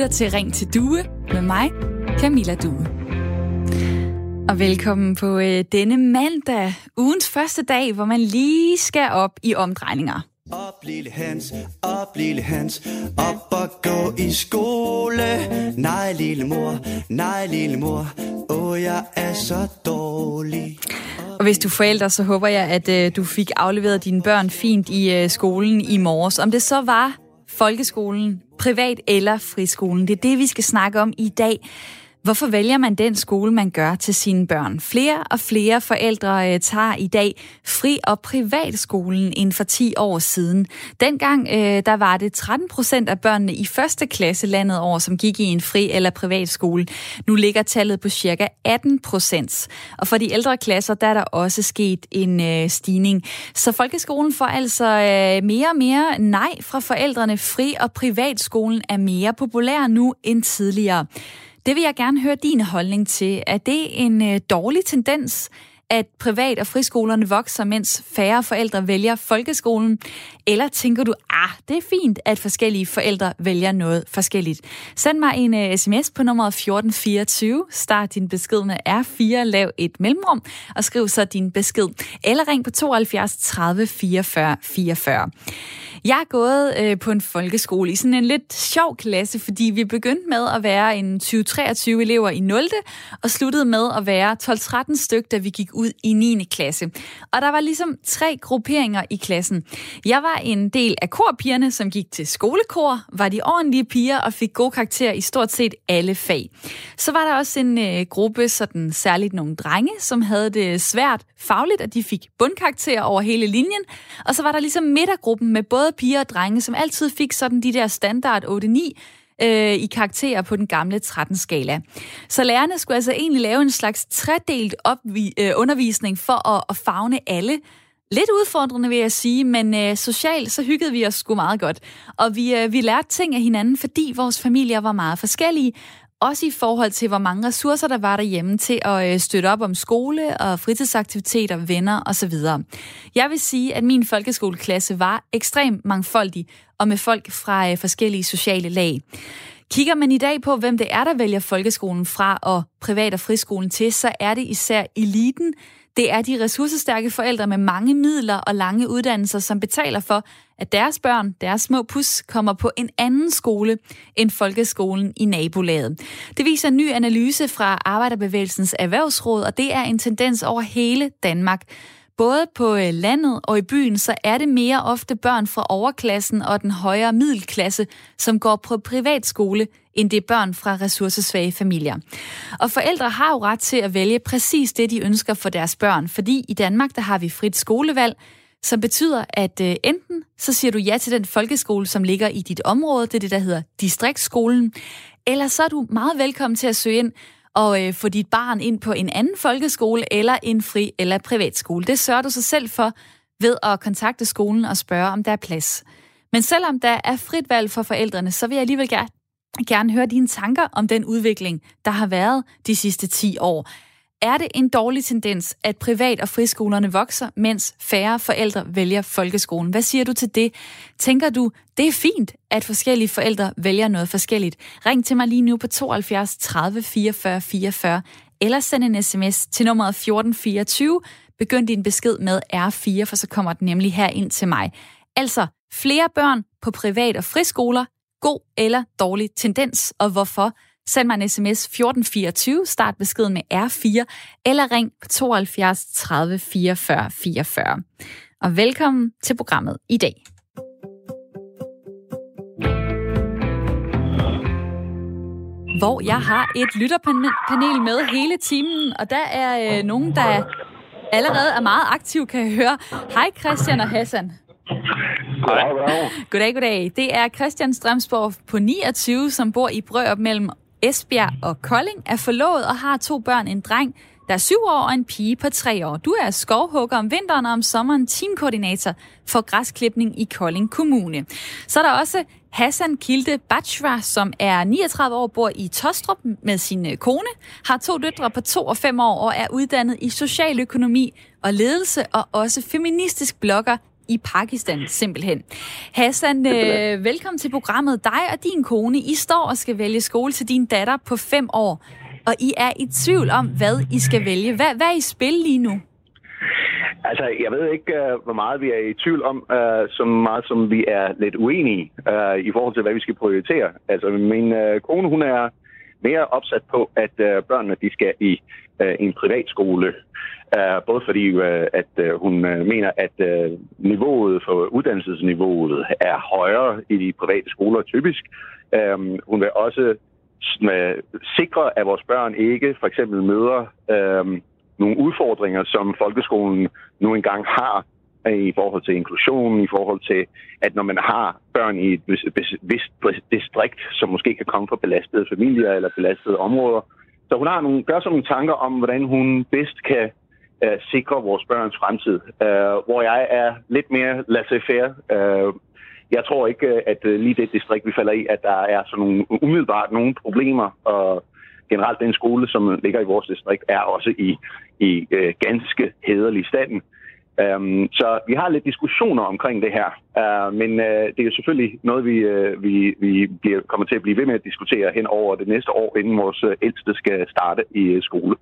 lytter til Ring til Due med mig, Camilla Due. Og velkommen på øh, denne mandag, ugens første dag, hvor man lige skal op i omdrejninger. Op lille Hans, op lille Hans, op og gå i skole. Nej lille mor, nej lille mor, åh jeg er så dårlig. Og hvis du er forældre, så håber jeg, at øh, du fik afleveret dine børn fint i øh, skolen i morges. Om det så var folkeskolen, privat eller friskolen, det er det, vi skal snakke om i dag. Hvorfor vælger man den skole, man gør til sine børn? Flere og flere forældre øh, tager i dag fri- og privatskolen end for 10 år siden. Dengang øh, der var det 13 procent af børnene i første klasse landet over, som gik i en fri- eller privatskole. Nu ligger tallet på cirka 18 procent. Og for de ældre klasser, der er der også sket en øh, stigning. Så folkeskolen får altså øh, mere og mere nej fra forældrene. Fri- og privatskolen er mere populær nu end tidligere. Det vil jeg gerne høre din holdning til. Er det en øh, dårlig tendens, at privat- og friskolerne vokser, mens færre forældre vælger folkeskolen? Eller tænker du, ah, det er fint, at forskellige forældre vælger noget forskelligt? Send mig en øh, uh, sms på nummer 1424. Start din besked med R4, lav et mellemrum, og skriv så din besked. Eller ring på 72 30 44 44. Jeg er gået øh, på en folkeskole i sådan en lidt sjov klasse, fordi vi begyndte med at være en 20-23 elever i 0. og sluttede med at være 12-13 styk, da vi gik ud i 9. klasse. Og der var ligesom tre grupperinger i klassen. Jeg var en del af korpigerne, som gik til skolekor, var de ordentlige piger og fik gode karakterer i stort set alle fag. Så var der også en øh, gruppe, sådan særligt nogle drenge, som havde det svært fagligt, at de fik bundkarakterer over hele linjen. Og så var der ligesom midtergruppen med både piger og drenge, som altid fik sådan de der standard 8-9 øh, i karakterer på den gamle 13-skala. Så lærerne skulle altså egentlig lave en slags tredelt opvi- øh, undervisning for at, at fagne alle. Lidt udfordrende, vil jeg sige, men øh, socialt så hyggede vi os sgu meget godt. Og vi, øh, vi lærte ting af hinanden, fordi vores familier var meget forskellige, også i forhold til, hvor mange ressourcer der var derhjemme til at øh, støtte op om skole og fritidsaktiviteter, venner osv. Jeg vil sige, at min folkeskoleklasse var ekstremt mangfoldig og med folk fra øh, forskellige sociale lag. Kigger man i dag på, hvem det er, der vælger folkeskolen fra og privat- og friskolen til, så er det især eliten, det er de ressourcestærke forældre med mange midler og lange uddannelser, som betaler for, at deres børn, deres små pus, kommer på en anden skole end folkeskolen i nabolaget. Det viser en ny analyse fra Arbejderbevægelsens Erhvervsråd, og det er en tendens over hele Danmark. Både på øh, landet og i byen, så er det mere ofte børn fra overklassen og den højere middelklasse, som går på privatskole, end det er børn fra ressourcesvage familier. Og forældre har jo ret til at vælge præcis det, de ønsker for deres børn, fordi i Danmark, der har vi frit skolevalg, som betyder, at øh, enten så siger du ja til den folkeskole, som ligger i dit område, det er det, der hedder distriktsskolen, eller så er du meget velkommen til at søge ind og øh, få dit barn ind på en anden folkeskole eller en fri- eller privatskole. Det sørger du sig selv for ved at kontakte skolen og spørge, om der er plads. Men selvom der er frit valg for forældrene, så vil jeg alligevel gerne, gerne høre dine tanker om den udvikling, der har været de sidste 10 år. Er det en dårlig tendens, at privat- og friskolerne vokser, mens færre forældre vælger folkeskolen? Hvad siger du til det? Tænker du, det er fint, at forskellige forældre vælger noget forskelligt? Ring til mig lige nu på 72 30 44 44, eller send en sms til nummeret 1424. Begynd din besked med R4, for så kommer den nemlig her ind til mig. Altså, flere børn på privat- og friskoler, god eller dårlig tendens, og hvorfor? Send mig en sms 1424, start beskeden med R4, eller ring på 72 30 44 44. Og velkommen til programmet i dag. Hvor jeg har et lytterpanel med hele timen, og der er øh, nogen, der allerede er meget aktiv, kan jeg høre. Hej Christian og Hassan. Hej. Goddag, goddag. Det er Christian Strømsborg på 29, som bor i Brørup mellem Esbjerg og Kolding, er forlovet og har to børn, en dreng, der er syv år, og en pige på tre år. Du er skovhugger om vinteren og om sommeren teamkoordinator for græsklipning i Kolding Kommune. Så er der også Hassan Kilde Bachra, som er 39 år, bor i Tostrup med sin øh, kone, har to døtre på 2 og 5 år og er uddannet i socialøkonomi og ledelse og også feministisk blogger i Pakistan simpelthen. Hassan, øh, velkommen til programmet. Dig og din kone, I står og skal vælge skole til din datter på fem år, og I er i tvivl om, hvad I skal vælge. Hvad, hvad er I spil lige nu? Altså, jeg ved ikke, uh, hvor meget vi er i tvivl om, uh, så meget som vi er lidt uenige uh, i forhold til, hvad vi skal prioritere. Altså, min uh, kone, hun er mere opsat på, at uh, børnene de skal i uh, en privatskole. Uh, både fordi, uh, at uh, hun mener, at niveauet for uddannelsesniveauet er højere i de private skoler typisk. Øhm, hun vil også sikre, at vores børn ikke for eksempel møder... Øhm, nogle udfordringer, som folkeskolen nu engang har i forhold til inklusion, i forhold til, at når man har børn i et vist distrikt, som måske kan komme fra belastede familier eller belastede områder. Så hun har nogle, gør sådan nogle tanker om, hvordan hun bedst kan øh, sikre vores børns fremtid. Øh, hvor jeg er lidt mere laissez-faire. Øh, jeg tror ikke, øh, at øh, lige det distrikt, vi falder i, at der er sådan nogle umiddelbart nogle problemer og generelt den skole, som ligger i vores distrikt, er også i, i øh, ganske hederlig stand. Um, øhm, så vi har lidt diskussioner omkring det her, uh, men uh, det er jo selvfølgelig noget, vi, uh, vi, vi bliver, kommer til at blive ved med at diskutere hen over det næste år, inden vores uh, ældste skal starte i uh, skole.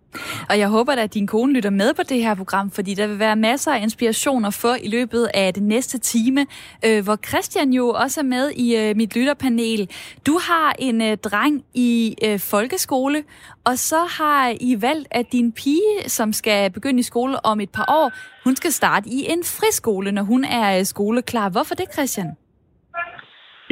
Og jeg håber da, at din kone lytter med på det her program, fordi der vil være masser af inspiration at få i løbet af det næste time, uh, hvor Christian jo også er med i uh, mit lytterpanel. Du har en uh, dreng i uh, folkeskole, og så har I valgt, at din pige, som skal begynde i skole om et par år, hun skal starte i en friskole, når hun er øh, skoleklar. Hvorfor det, Christian?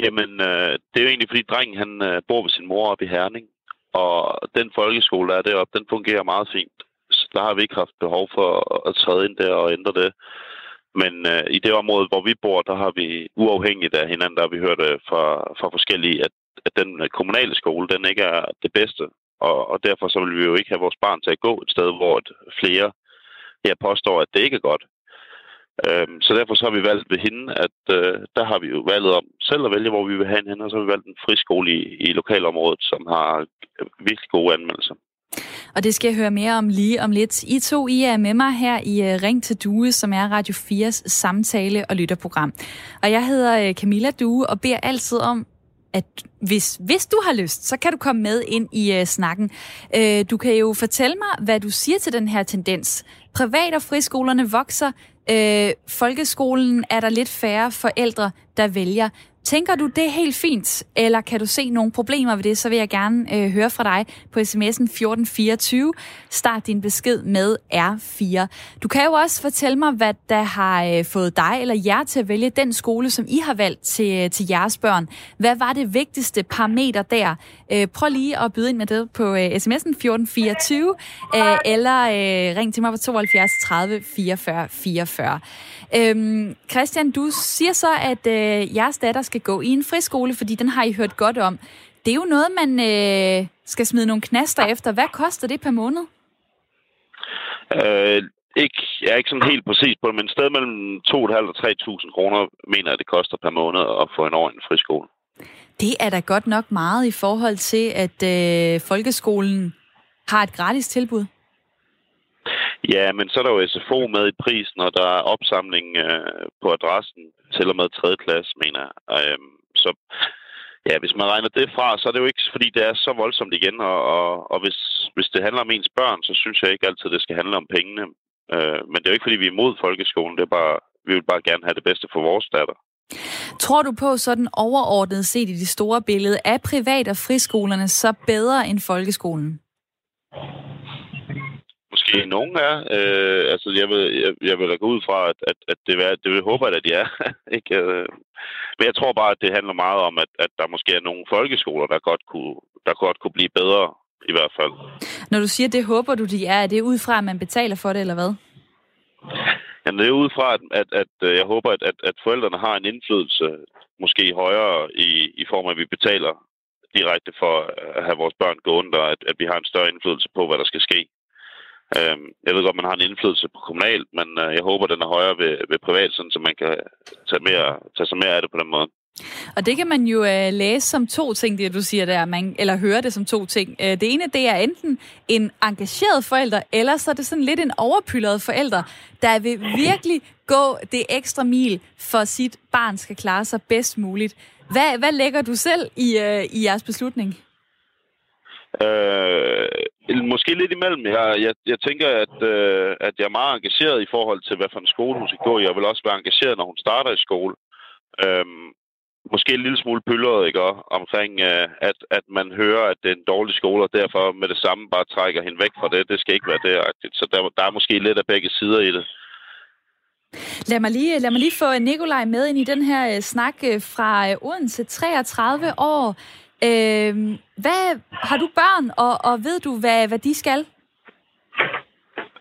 Jamen, øh, det er jo egentlig, fordi drengen han øh, bor med sin mor oppe i Herning. Og den folkeskole, der er deroppe, den fungerer meget fint. Så der har vi ikke haft behov for at træde ind der og ændre det. Men øh, i det område, hvor vi bor, der har vi uafhængigt af hinanden, der har vi hørt øh, fra, fra forskellige, at, at den øh, kommunale skole, den ikke er det bedste. Og, og derfor så vil vi jo ikke have vores barn til at gå et sted, hvor et flere jeg påstår, at det ikke er godt. Øhm, så derfor så har vi valgt ved hende, at øh, der har vi jo valgt om selv at vælge, hvor vi vil have hende, og så har vi valgt en friskole i, i lokalområdet, som har øh, virkelig gode anmeldelser. Og det skal jeg høre mere om lige om lidt. I to, I er med mig her i øh, Ring til Due, som er Radio 4's samtale- og lytterprogram. Og jeg hedder øh, Camilla Due og beder altid om, at hvis, hvis du har lyst, så kan du komme med ind i uh, snakken. Uh, du kan jo fortælle mig, hvad du siger til den her tendens. Privat- og friskolerne vokser. Uh, folkeskolen er der lidt færre forældre, der vælger. Tænker du, det er helt fint, eller kan du se nogle problemer ved det, så vil jeg gerne øh, høre fra dig på sms'en 1424. Start din besked med R4. Du kan jo også fortælle mig, hvad der har øh, fået dig eller jer til at vælge den skole, som I har valgt til, øh, til jeres børn. Hvad var det vigtigste parameter der? Øh, prøv lige at byde ind med det på øh, sms'en 1424, øh, eller øh, ring til mig på 72 30 44 44. Øhm, Christian, du siger så, at øh, jeres datter skal gå i en friskole, fordi den har I hørt godt om. Det er jo noget, man øh, skal smide nogle knaster efter. Hvad koster det per måned? Øh, ikke, jeg er ikke sådan helt præcis på det, men sted mellem 2.500 og 3.000 kroner mener jeg, det koster per måned at få en en friskole. Det er da godt nok meget i forhold til, at øh, folkeskolen har et gratis tilbud. Ja, men så er der jo SFO med i prisen, og der er opsamling øh, på adressen til og med 3. klasse, mener jeg. Øhm, så ja, hvis man regner det fra, så er det jo ikke, fordi det er så voldsomt igen, og, og, og hvis, hvis det handler om ens børn, så synes jeg ikke altid, det skal handle om pengene. Øh, men det er jo ikke, fordi vi er imod folkeskolen, det er bare, vi vil bare gerne have det bedste for vores datter. Tror du på sådan overordnet set i det store billede, er privat- og friskolerne så bedre end folkeskolen? Måske nogen er. Øh, altså, jeg vil, jeg, jeg vil da gå ud fra, at, at, at det, vil, det vil håbe, at de er. ikke? Øh, men jeg tror bare, at det handler meget om, at, at der måske er nogle folkeskoler, der godt kunne, der godt kunne blive bedre, i hvert fald. Når du siger, det håber du, de er, er det ud fra, at man betaler for det, eller hvad? Jamen, det er ud fra, at, at, at jeg håber, at, at, at forældrene har en indflydelse, måske højere i, i form af, at vi betaler direkte for at have vores børn gående, og at, at vi har en større indflydelse på, hvad der skal ske. Øh, jeg ved godt, man har en indflydelse på kommunalt, men øh, jeg håber, den er højere ved, ved privat, sådan, så man kan tage, mere, tage sig mere af det på den måde. Og det kan man jo øh, læse som to ting, det du siger der, man, eller høre det som to ting. Øh, det ene, det er enten en engageret forælder, eller så er det sådan lidt en overpyldret forælder, der vil virkelig gå det ekstra mil, for sit barn skal klare sig bedst muligt. Hvad, hvad lægger du selv i, øh, i jeres beslutning? Øh, måske lidt imellem. Jeg, jeg, jeg tænker, at, øh, at jeg er meget engageret i forhold til, hvad for en skole hun skal gå i. Jeg vil også være engageret, når hun starter i skole. Øh, måske en lille smule pyldret, ikke? Omkring, øh, at, at man hører, at det er en dårlig skole, og derfor med det samme bare trækker hende væk fra det. Det skal ikke være det. Så der, der er måske lidt af begge sider i det. Lad mig lige, lad mig lige få Nikolaj med ind i den her øh, snak øh, fra øh, Odense, 33 år. Øh, hvad, har du børn, og, og ved du, hvad, hvad de skal?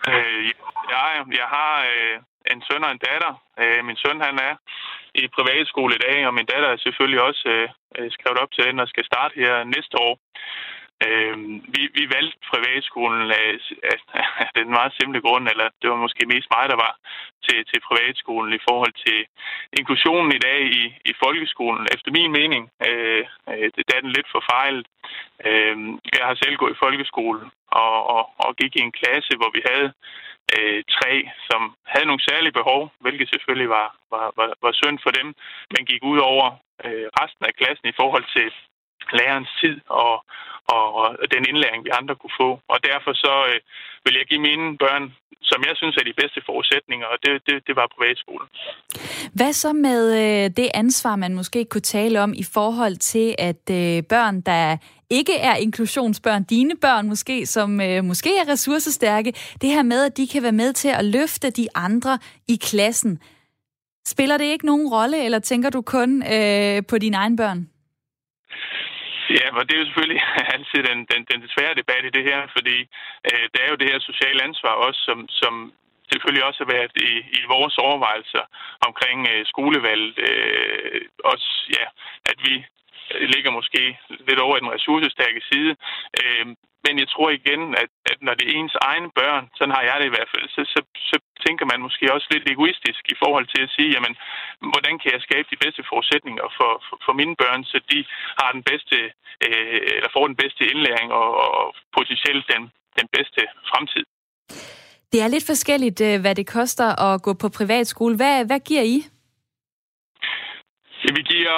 Øh, jeg, jeg har øh, en søn og en datter. Øh, min søn han er i privatskole i dag, og min datter er selvfølgelig også øh, øh skrevet op til den og skal starte her næste år. Øh, vi, vi valgte privatskolen af, af, af den meget simple grund, eller det var måske mest mig, der var til, til privatskolen i forhold til inklusionen i dag i, i folkeskolen. Efter min mening, øh, øh det er den lidt forfejlet. Øh, jeg har selv gået i folkeskole og, og, og gik i en klasse, hvor vi havde øh, tre, som havde nogle særlige behov, hvilket selvfølgelig var, var, var, var synd for dem, men gik ud over øh, resten af klassen i forhold til lærerens tid og, og, og den indlæring, vi andre kunne få. Og derfor så øh, vil jeg give mine børn, som jeg synes er de bedste forudsætninger, og det, det, det var privatskolen. Hvad så med øh, det ansvar, man måske kunne tale om i forhold til, at øh, børn, der ikke er inklusionsbørn, dine børn måske, som øh, måske er ressourcestærke, det her med, at de kan være med til at løfte de andre i klassen. Spiller det ikke nogen rolle, eller tænker du kun øh, på dine egne børn? Ja, og det er jo selvfølgelig altid den, den, den svære debat i det her, fordi øh, det er jo det her sociale ansvar også, som, som selvfølgelig også har været i, i vores overvejelser omkring øh, skolevalget. Øh, også, ja, at vi ligger måske lidt over i den ressourcestærke side. Øh, men jeg tror igen, at, at når det er ens egne børn, sådan har jeg det i hvert fald, så, så, så tænker man måske også lidt egoistisk i forhold til at sige, jamen, hvordan kan jeg skabe de bedste forudsætninger for, for, for mine børn, så de har den bedste, øh, eller får den bedste indlæring og, og potentielt den, den bedste fremtid. Det er lidt forskelligt, øh, hvad det koster at gå på privatskole. Hvad, hvad giver I? Vi giver,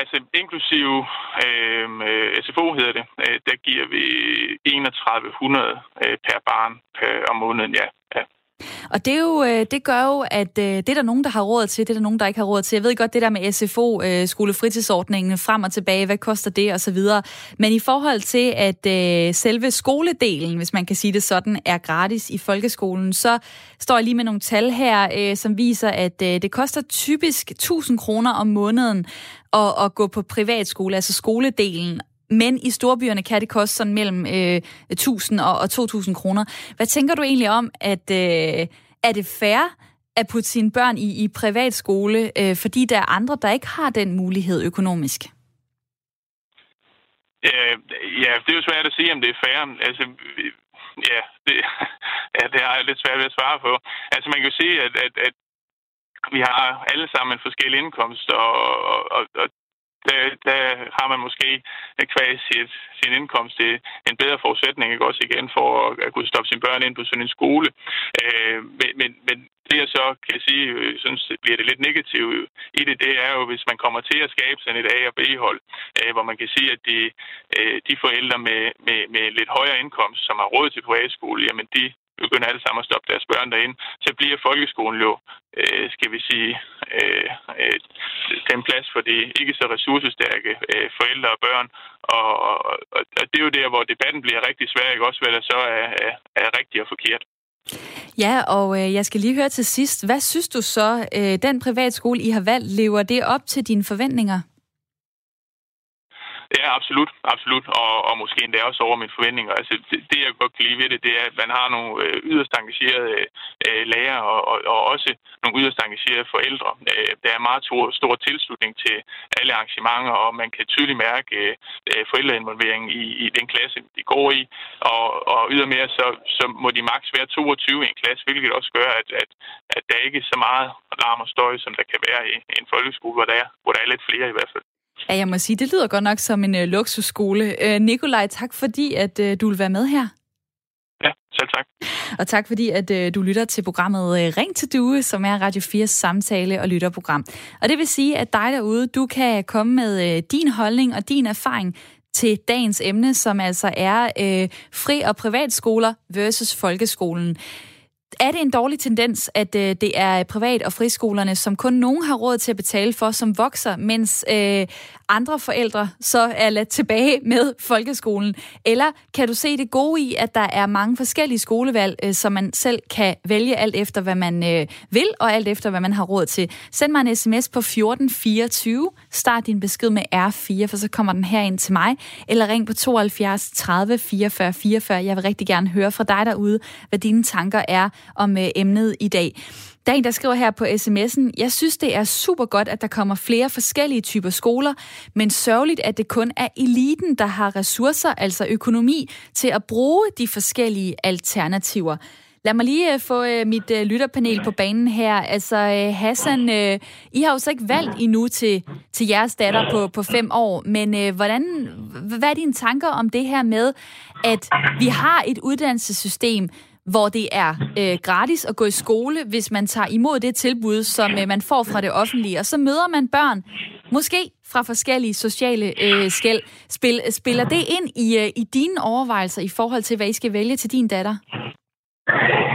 altså inklusive øhm, øh, SFO hedder det, øh, der giver vi 3100 øh, per barn per, om måneden, ja. ja. Og det, er jo, øh, det gør jo, at øh, det er der nogen, der har råd til, det er der nogen, der ikke har råd til. Jeg ved godt, det der med SFO, øh, skolefritidsordningen, frem og tilbage, hvad koster det osv. Men i forhold til, at selve skoledelen, hvis man kan sige det sådan, er gratis i folkeskolen, så står jeg lige med nogle tal her, som viser, at det koster typisk 1000 kroner om måneden at, at gå på privatskole, altså skoledelen. Men i storbyerne kan det koste sådan mellem øh, 1000 og, og 2000 kroner. Hvad tænker du egentlig om, at øh, er det fair at putte sine børn i, i privatskole, øh, fordi der er andre, der ikke har den mulighed økonomisk? Øh, ja, det er jo svært at sige, om det er fair. Altså, ja, det, ja, det har jeg lidt svært ved at svare på. Altså, man kan jo sige, at, at, at vi har alle sammen en forskellig indkomst, og, og, og der, der har man måske øh, kvæg sit, sin indkomst til en bedre forudsætning, ikke også igen, for at, at kunne stoppe sine børn ind på sådan en skole. Øh, men, men, men det jeg så kan sige, øh, synes bliver det lidt negativt i det, det er jo, hvis man kommer til at skabe sådan et A- og B-hold, øh, hvor man kan sige, at de, øh, de forældre med, med, med lidt højere indkomst, som har råd til privatskole, jamen de begynder alle sammen at stoppe deres børn derinde, så bliver folkeskolen jo, øh, skal vi sige, øh, øh, den plads for de ikke så ressourcestærke øh, forældre og børn. Og, og, og det er jo der, hvor debatten bliver rigtig svær, ikke også, hvad der så er, er, er rigtigt og forkert. Ja, og øh, jeg skal lige høre til sidst. Hvad synes du så, øh, den privatskole, I har valgt, lever det op til dine forventninger? Ja, absolut. absolut. Og, og måske endda også over mine forventninger. Altså, det, det, jeg godt kan lide ved det, det er, at man har nogle øh, yderst engagerede øh, lærere og, og, og også nogle yderst engagerede forældre. Øh, der er meget stor, stor tilslutning til alle arrangementer, og man kan tydeligt mærke øh, forældreinvolvering i, i den klasse, de går i. Og, og ydermere, så, så må de maks være 22 i en klasse, hvilket også gør, at, at, at der ikke er så meget larm og støj, som der kan være i, i en folkeskole, hvor der er, hvor der er lidt flere i hvert fald. Ja, jeg må sige, det lyder godt nok som en uh, luksusskole. Uh, Nikolaj, tak fordi, at uh, du vil være med her. Ja, selv tak. Og tak fordi, at uh, du lytter til programmet uh, Ring til Due, som er Radio 4's samtale- og lytterprogram. Og det vil sige, at dig derude, du kan komme med uh, din holdning og din erfaring til dagens emne, som altså er uh, fri- og privatskoler versus folkeskolen. Er det en dårlig tendens, at øh, det er privat- og friskolerne, som kun nogen har råd til at betale for, som vokser, mens øh, andre forældre så er ladt tilbage med folkeskolen? Eller kan du se det gode i, at der er mange forskellige skolevalg, øh, som man selv kan vælge alt efter, hvad man øh, vil, og alt efter, hvad man har råd til? Send mig en sms på 1424. Start din besked med R4, for så kommer den her ind til mig. Eller ring på 72 30 44 44. Jeg vil rigtig gerne høre fra dig derude, hvad dine tanker er om øh, emnet i dag. Der er en, der skriver her på sms'en, jeg synes, det er super godt, at der kommer flere forskellige typer skoler, men sørgeligt, at det kun er eliten, der har ressourcer, altså økonomi, til at bruge de forskellige alternativer. Lad mig lige øh, få uh, mit øh, lytterpanel på banen her. Altså, Hassan, I har jo så ikke valgt endnu til, til jeres datter på, på fem år, men uh, hvordan, hvad er dine tanker om det her med, at vi har et uddannelsessystem, hvor det er øh, gratis at gå i skole, hvis man tager imod det tilbud, som øh, man får fra det offentlige. Og så møder man børn, måske fra forskellige sociale øh, skæld. Spil, spiller det ind i, øh, i dine overvejelser i forhold til, hvad I skal vælge til din datter?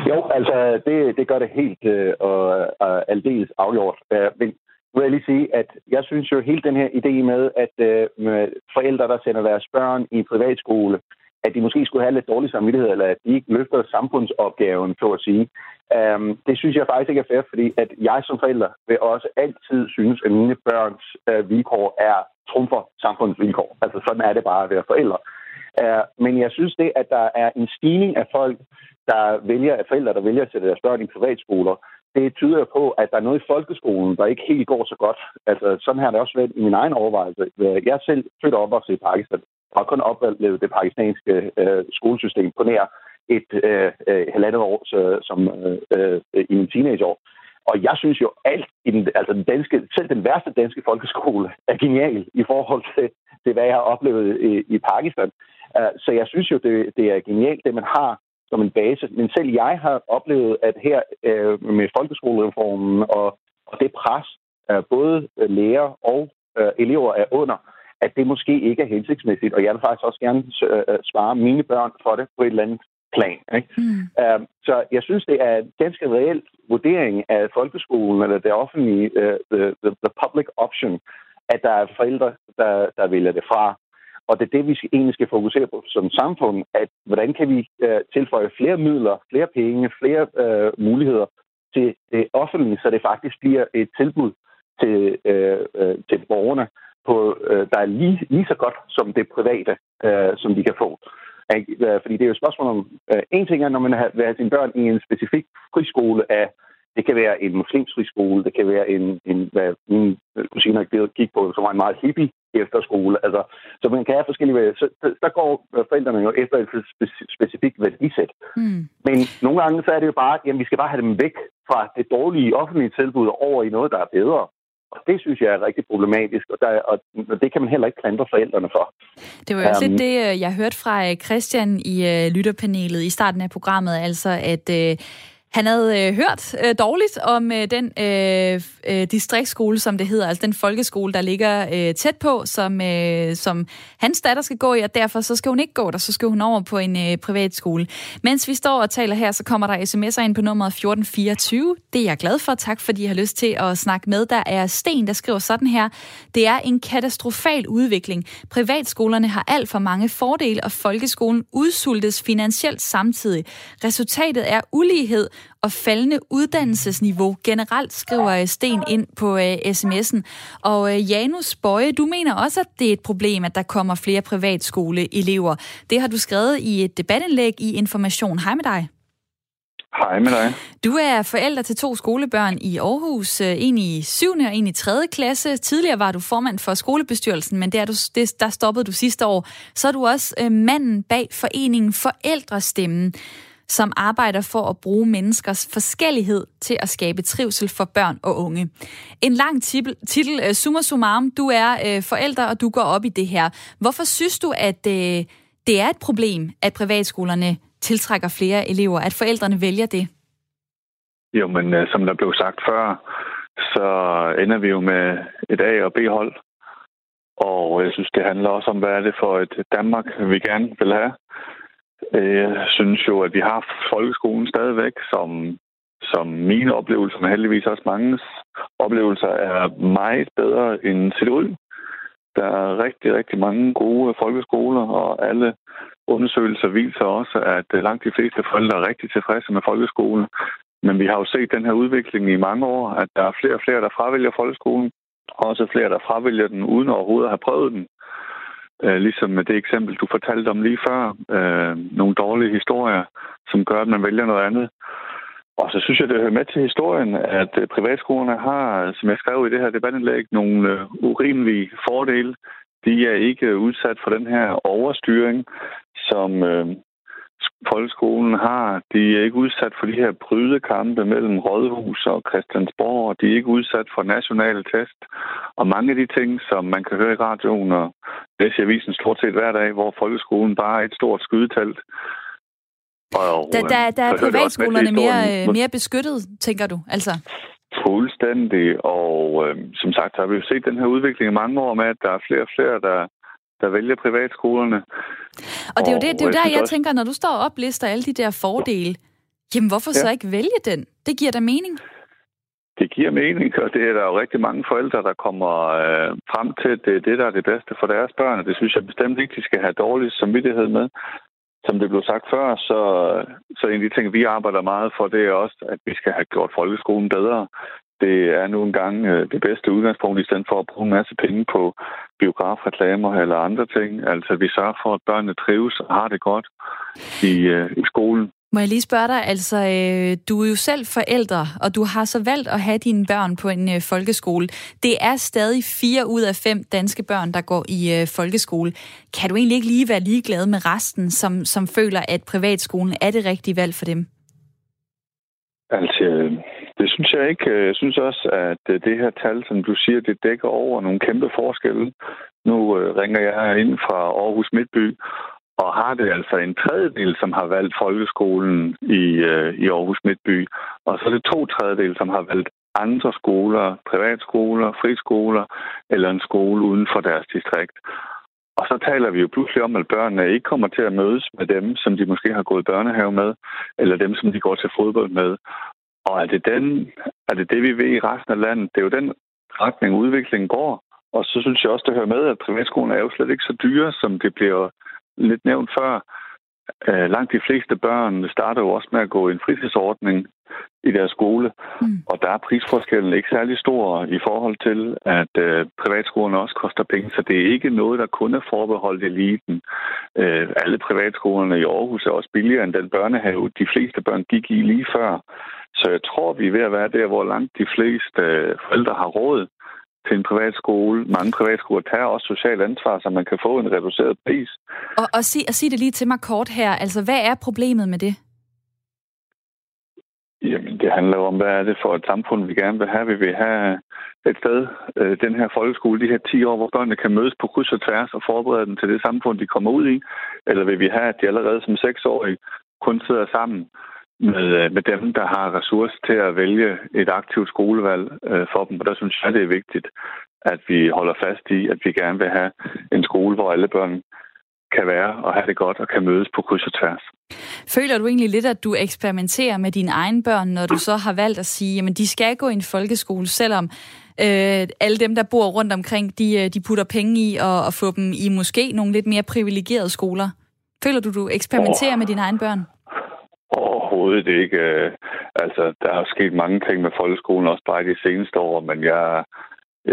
Jo, altså det, det gør det helt øh, og, og aldeles afgjort. Øh, men nu vil jeg lige sige, at jeg synes jo helt den her idé med, at øh, med forældre, der sender deres børn i privatskole, at de måske skulle have lidt dårlig samvittighed, eller at de ikke løfter samfundsopgaven, så at sige. Um, det synes jeg faktisk ikke er fair, fordi at jeg som forælder vil også altid synes, at mine børns uh, vilkår er trumfer samfundsvilkår. Altså sådan er det bare at være forældre. Uh, øh, men jeg synes det, at der er en stigning af folk, der vælger, af forældre, der vælger at sætte deres børn i privatskoler, det tyder jo på, at der er noget i folkeskolen, der ikke helt går så godt. Altså, sådan har det også været i min egen overvejelse. Jeg er selv født og opvokset i Pakistan har kun oplevet det pakistanske øh, skolesystem på nær et øh, øh, halvandet år så, som øh, øh, i min teenageår. Og jeg synes jo alt i den, altså den danske, selv den værste danske folkeskole er genial i forhold til, til hvad jeg har oplevet i, i Pakistan. Uh, så jeg synes jo, det, det er genialt, det man har som en base. Men selv jeg har oplevet, at her uh, med folkeskolereformen og, og det pres, uh, både lærer og uh, elever er under, at det måske ikke er hensigtsmæssigt, og jeg vil faktisk også gerne øh, svare mine børn for det på et eller andet plan. Ikke? Mm. Uh, så jeg synes, det er en ganske reelt vurdering af folkeskolen eller det offentlige, uh, the, the, the public option, at der er forældre, der, der vælger det fra. Og det er det, vi egentlig skal fokusere på som samfund, at hvordan kan vi uh, tilføje flere midler, flere penge, flere uh, muligheder til det offentlige, så det faktisk bliver et tilbud til, uh, uh, til borgerne, på, øh, der er lige, lige så godt som det private, øh, som de kan få. Øh, fordi det er jo et spørgsmål om, øh, en ting er, når man vil have sine børn i en specifik friskole af, det kan være en muslimsk friskole, det kan være en, en hvad mine kusiner gik på, som var en meget hippie efterskole. Altså, så man kan have forskellige så der går forældrene jo efter et specifikt værdisæt. Mm. Men nogle gange så er det jo bare, jamen vi skal bare have dem væk fra det dårlige offentlige tilbud over i noget, der er bedre. Og det synes jeg er rigtig problematisk, og, der, og det kan man heller ikke klandre forældrene for. Det var jo også um, det, øh, jeg hørte fra øh, Christian i uh, lytterpanelet i starten af programmet, altså at uh, han havde øh, hørt øh, dårligt om øh, den øh, øh, distriktsskole, som det hedder, altså den folkeskole, der ligger øh, tæt på, som, øh, som hans datter skal gå i, og derfor så skal hun ikke gå der, så skal hun over på en øh, privatskole. Mens vi står og taler her, så kommer der sms'er ind på nummeret 1424. Det er jeg glad for. Tak, fordi I har lyst til at snakke med. Der er Sten, der skriver sådan her. Det er en katastrofal udvikling. Privatskolerne har alt for mange fordele, og folkeskolen udsultes finansielt samtidig. Resultatet er ulighed, og faldende uddannelsesniveau generelt, skriver Sten ind på uh, sms'en. Og uh, Janus Bøje, du mener også, at det er et problem, at der kommer flere privatskoleelever. Det har du skrevet i et debatindlæg i Information. Hej med dig. Hej med dig. Du er forælder til to skolebørn i Aarhus, øh, en i 7. og en i 3. klasse. Tidligere var du formand for skolebestyrelsen, men der, du, det, der stoppede du sidste år. Så er du også manden bag foreningen Forældrestemmen som arbejder for at bruge menneskers forskellighed til at skabe trivsel for børn og unge. En lang titel, øh, summa summarum, du er øh, forælder, og du går op i det her. Hvorfor synes du, at øh, det er et problem, at privatskolerne tiltrækker flere elever, at forældrene vælger det? Jo, men øh, som der blev sagt før, så ender vi jo med et A- og B-hold. Og jeg synes, det handler også om, hvad er det for et Danmark, vi gerne vil have. Øh, jeg synes jo, at vi har folkeskolen stadigvæk, som, som mine oplevelser, men heldigvis også mange oplevelser, er meget bedre end set ud. Der er rigtig, rigtig mange gode folkeskoler, og alle undersøgelser viser også, at øh, langt de fleste forældre er rigtig tilfredse med folkeskolen. Men vi har jo set den her udvikling i mange år, at der er flere og flere, der fravælger folkeskolen. og Også flere, der fravælger den uden overhovedet at have prøvet den. Øh, ligesom med det eksempel, du fortalte om lige før. Øh, nogle dårlige historier, som gør, at man vælger noget andet. Og så synes jeg, det hører med til historien, at øh, privatskolerne har, som jeg skrev i det her debatindlæg, nogle øh, urimelige fordele. De er ikke øh, udsat for den her overstyring, som, øh, folkeskolen har. De er ikke udsat for de her brydekampe mellem Rådhus og Christiansborg. De er ikke udsat for nationale test. Og mange af de ting, som man kan høre i radioen og læse i avisen stort set hver dag, hvor folkeskolen bare er et stort skydetelt. Og, der, der, der er privatskolerne mere, øh, mere beskyttet, tænker du? Altså? Fuldstændig. Og øh, som sagt har vi jo set den her udvikling i mange år med, at der er flere og flere, der der vælger privatskolerne. Og det er jo, det, det er jo der, jeg også... tænker, når du står og oplister alle de der fordele, jamen hvorfor ja. så ikke vælge den? Det giver da mening. Det giver mening, og det er der jo rigtig mange forældre, der kommer øh, frem til, at det er det, der er det bedste for deres børn, og det synes jeg bestemt ikke, de skal have dårlig samvittighed med. Som det blev sagt før, så, så en af de ting, vi arbejder meget for, det er også, at vi skal have gjort folkeskolen bedre det er nu engang øh, det bedste udgangspunkt, i stedet for at bruge en masse penge på biografreklamer eller andre ting. Altså, vi sørger for, at børnene trives og har det godt i, øh, i skolen. Må jeg lige spørge dig, altså øh, du er jo selv forældre, og du har så valgt at have dine børn på en øh, folkeskole. Det er stadig fire ud af fem danske børn, der går i øh, folkeskole. Kan du egentlig ikke lige være ligeglad med resten, som, som føler, at privatskolen er det rigtige valg for dem? Altså, det synes jeg ikke. Øh, jeg synes også, at øh, det her tal, som du siger, det dækker over nogle kæmpe forskelle. Nu øh, ringer jeg ind fra Aarhus Midtby, og har det altså en tredjedel, som har valgt folkeskolen i, i Aarhus Midtby, og så er det to tredjedel, som har valgt andre skoler, privatskoler, friskoler eller en skole uden for deres distrikt. Og så taler vi jo pludselig om, at børnene ikke kommer til at mødes med dem, som de måske har gået børnehave med, eller dem, som de går til fodbold med. Og er det, den, er det det, vi vil i resten af landet? Det er jo den retning, udviklingen går. Og så synes jeg også, det hører med, at privatskolen er jo slet ikke så dyre, som det bliver lidt nævnt før. Øh, langt de fleste børn starter jo også med at gå i en fritidsordning i deres skole, mm. og der er prisforskellen ikke særlig stor i forhold til, at øh, privatskolerne også koster penge, så det er ikke noget, der kun er forbeholdt eliten. Øh, alle privatskolerne i Aarhus er også billigere end den børnehave, de fleste børn gik i lige før. Så jeg tror, vi er ved at være der, hvor langt de fleste øh, forældre har råd til en privat skole. Mange privatskoler tager også socialt ansvar, så man kan få en reduceret pris. Og, og, sig, og sig det lige til mig kort her. Altså, hvad er problemet med det? Jamen, det handler jo om, hvad er det for et samfund, vi gerne vil have. Vi vil have et sted, øh, den her folkeskole, de her 10 år, hvor børnene kan mødes på kryds og tværs og forberede dem til det samfund, de kommer ud i. Eller vil vi have, at de allerede som seksårige kun sidder sammen med, øh, med dem, der har ressourcer til at vælge et aktivt skolevalg øh, for dem. Og der synes jeg, det er vigtigt, at vi holder fast i, at vi gerne vil have en skole, hvor alle børn kan være og have det godt og kan mødes på kryds og tværs. Føler du egentlig lidt, at du eksperimenterer med dine egne børn, når du så har valgt at sige, at de skal gå i en folkeskole, selvom øh, alle dem, der bor rundt omkring, de, øh, de putter penge i og, og få dem i måske nogle lidt mere privilegerede skoler? Føler du, du eksperimenterer oh. med dine egne børn? Overhovedet ikke. Øh, altså, der er sket mange ting med folkeskolen, også bare de seneste år, men jeg,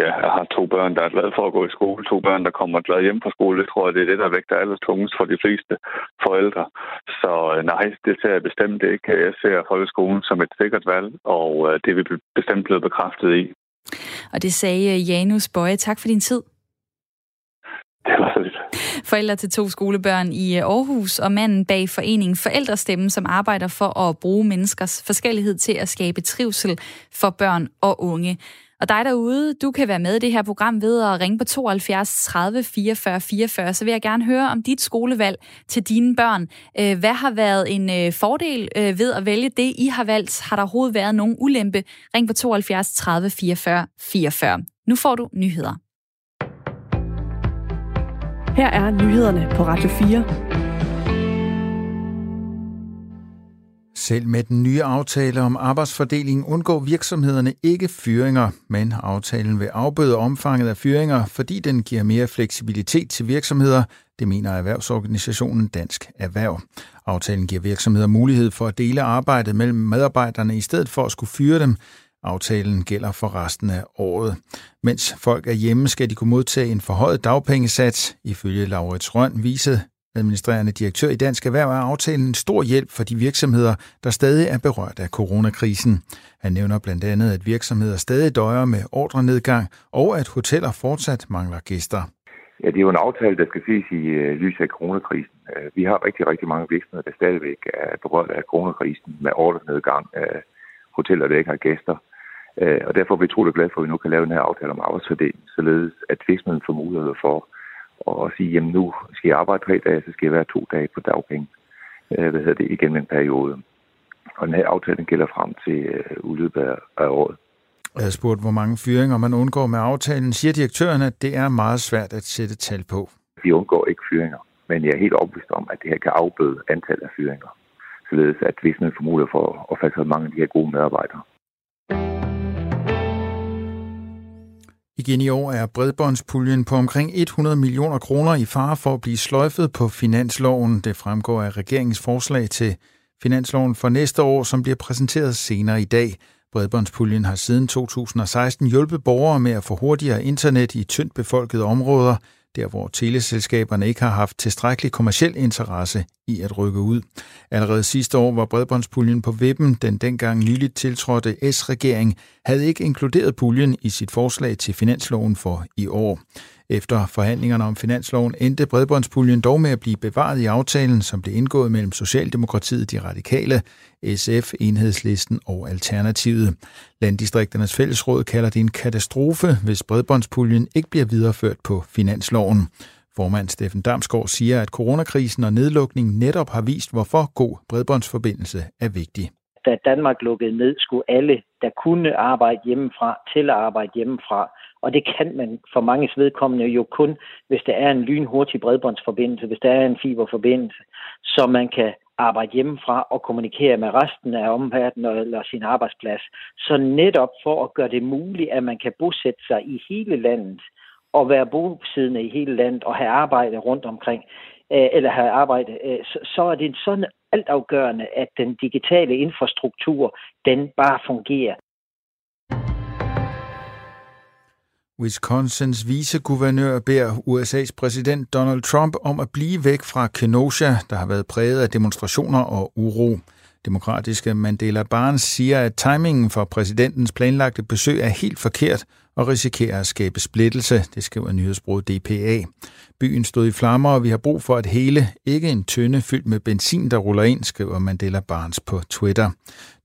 ja, jeg har to børn, der er glade for at gå i skole. To børn, der kommer glad hjem fra skole. Det tror jeg, det er det, der vægter alles tungest for de fleste forældre. Så øh, nej, det ser jeg bestemt ikke. Jeg ser folkeskolen som et sikkert valg, og øh, det er vi bestemt blevet bekræftet i. Og det sagde Janus Bøje. Tak for din tid. Det var så lidt. Forældre til to skolebørn i øh, Aarhus og manden bag foreningen Forældrestemme, som arbejder for at bruge menneskers forskellighed til at skabe trivsel for børn og unge. Og dig derude, du kan være med i det her program ved at ringe på 72 30 44 44. Så vil jeg gerne høre om dit skolevalg til dine børn. Øh, hvad har været en øh, fordel ved at vælge det, I har valgt? Har der overhovedet været nogen ulempe? Ring på 72 30 44 44. Nu får du nyheder. Her er nyhederne på Radio 4. Selv med den nye aftale om arbejdsfordeling undgår virksomhederne ikke fyringer, men aftalen vil afbøde omfanget af fyringer, fordi den giver mere fleksibilitet til virksomheder, det mener erhvervsorganisationen Dansk Erhverv. Aftalen giver virksomheder mulighed for at dele arbejdet mellem medarbejderne i stedet for at skulle fyre dem. Aftalen gælder for resten af året. Mens folk er hjemme, skal de kunne modtage en forhøjet dagpengesats. Ifølge Laurits Røn viser Administrerende direktør i Dansk Erhverv er aftalen en stor hjælp for de virksomheder, der stadig er berørt af coronakrisen. Han nævner blandt andet, at virksomheder stadig døjer med ordrenedgang, og at hoteller fortsat mangler gæster. Ja, det er jo en aftale, der skal ses i øh, uh, lyset af coronakrisen. Uh, vi har rigtig, rigtig mange virksomheder, der stadigvæk er berørt af coronakrisen med ordrenedgang af hoteller, der ikke har gæster. Uh, og derfor er vi utrolig glade for, at vi nu kan lave den her aftale om arbejdsfordeling, således at virksomheden får mulighed for og sige, jamen nu skal jeg arbejde tre dage, så skal jeg være to dage på dagpenge. Øh, hvad hedder det, igennem en periode. Og den her aftale gælder frem til øh, udløbet af året. Jeg har spurgt, hvor mange fyringer man undgår med aftalen. Siger direktøren, at det er meget svært at sætte tal på? Vi undgår ikke fyringer, men jeg er helt overbevist om, at det her kan afbøde antallet af fyringer. Således at virksomheden får mulighed for at fastsætte mange af de her gode medarbejdere. Igen i år er bredbåndspuljen på omkring 100 millioner kroner i fare for at blive sløjfet på finansloven. Det fremgår af regeringens forslag til finansloven for næste år, som bliver præsenteret senere i dag. Bredbåndspuljen har siden 2016 hjulpet borgere med at få hurtigere internet i tyndt befolkede områder – der hvor teleselskaberne ikke har haft tilstrækkelig kommersiel interesse i at rykke ud. Allerede sidste år var bredbåndspuljen på vippen. Den dengang nyligt tiltrådte S-regering havde ikke inkluderet puljen i sit forslag til finansloven for i år. Efter forhandlingerne om finansloven endte bredbåndspuljen dog med at blive bevaret i aftalen, som blev indgået mellem Socialdemokratiet, de radikale, SF, Enhedslisten og Alternativet. Landdistrikternes fællesråd kalder det en katastrofe, hvis bredbåndspuljen ikke bliver videreført på finansloven. Formand Steffen Damsgaard siger, at coronakrisen og nedlukningen netop har vist, hvorfor god bredbåndsforbindelse er vigtig. Da Danmark lukkede ned, skulle alle, der kunne arbejde hjemmefra, til at arbejde hjemmefra. Og det kan man for manges vedkommende jo kun, hvis der er en lynhurtig bredbåndsforbindelse, hvis der er en fiberforbindelse, så man kan arbejde hjemmefra og kommunikere med resten af omverdenen eller sin arbejdsplads. Så netop for at gøre det muligt, at man kan bosætte sig i hele landet og være bosiddende i hele landet og have arbejde rundt omkring, øh, eller have arbejde, øh, så er det sådan altafgørende, at den digitale infrastruktur, den bare fungerer. Wisconsins viceguvernør beder USA's præsident Donald Trump om at blive væk fra Kenosha, der har været præget af demonstrationer og uro. Demokratiske Mandela Barnes siger, at timingen for præsidentens planlagte besøg er helt forkert og risikerer at skabe splittelse, det skriver nyhedsbruget DPA. Byen stod i flammer, og vi har brug for at hele, ikke en tønde fyldt med benzin, der ruller ind, skriver Mandela Barnes på Twitter.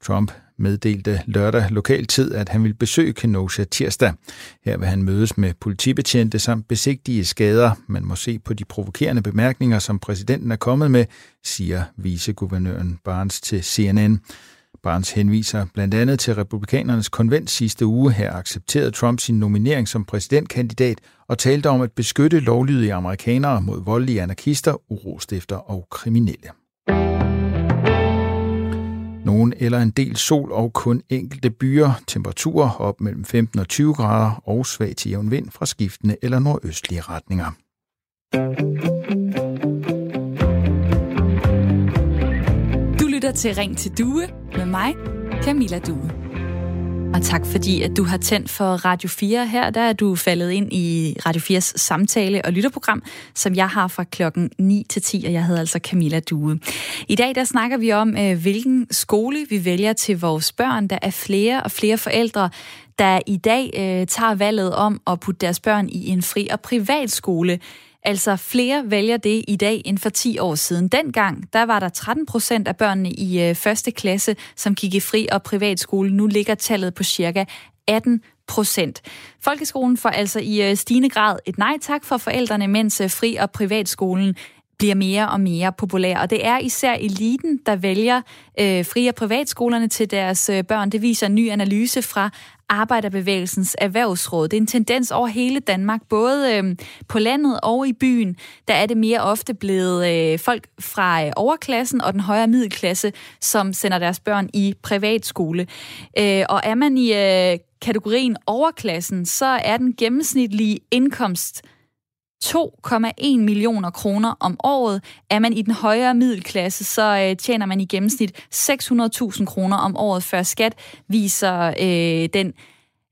Trump meddelte lørdag lokal tid, at han vil besøge Kenosha tirsdag. Her vil han mødes med politibetjente samt besigtige skader. Man må se på de provokerende bemærkninger, som præsidenten er kommet med, siger viceguvernøren Barnes til CNN. Barnes henviser blandt andet til republikanernes konvent sidste uge. Her accepterede Trump sin nominering som præsidentkandidat og talte om at beskytte lovlydige amerikanere mod voldelige anarkister, urostifter og kriminelle. Nogen eller en del sol og kun enkelte byer. Temperaturer op mellem 15 og 20 grader og svag til jævn vind fra skiftende eller nordøstlige retninger. Du lytter til Ring til Due med mig, Camilla Due. Og tak fordi, at du har tændt for Radio 4 her. Der er du faldet ind i Radio 4's samtale- og lytterprogram, som jeg har fra klokken 9 til 10, og jeg hedder altså Camilla Due. I dag der snakker vi om, øh, hvilken skole vi vælger til vores børn. Der er flere og flere forældre, der i dag øh, tager valget om at putte deres børn i en fri- og privat skole. Altså flere vælger det i dag end for 10 år siden. Dengang, der var der 13 procent af børnene i øh, første klasse, som gik i fri- og privatskole. Nu ligger tallet på cirka 18 procent. Folkeskolen får altså i øh, stigende grad et nej tak for forældrene, mens øh, fri- og privatskolen bliver mere og mere populær. Og det er især eliten, der vælger øh, fri- og privatskolerne til deres øh, børn. Det viser en ny analyse fra Arbejderbevægelsens Erhvervsråd. Det er en tendens over hele Danmark, både øh, på landet og i byen. Der er det mere ofte blevet øh, folk fra øh, overklassen og den højere middelklasse, som sender deres børn i privatskole. Øh, og er man i øh, kategorien overklassen, så er den gennemsnitlige indkomst 2,1 millioner kroner om året. Er man i den højere middelklasse, så øh, tjener man i gennemsnit 600.000 kroner om året før skat, viser øh, den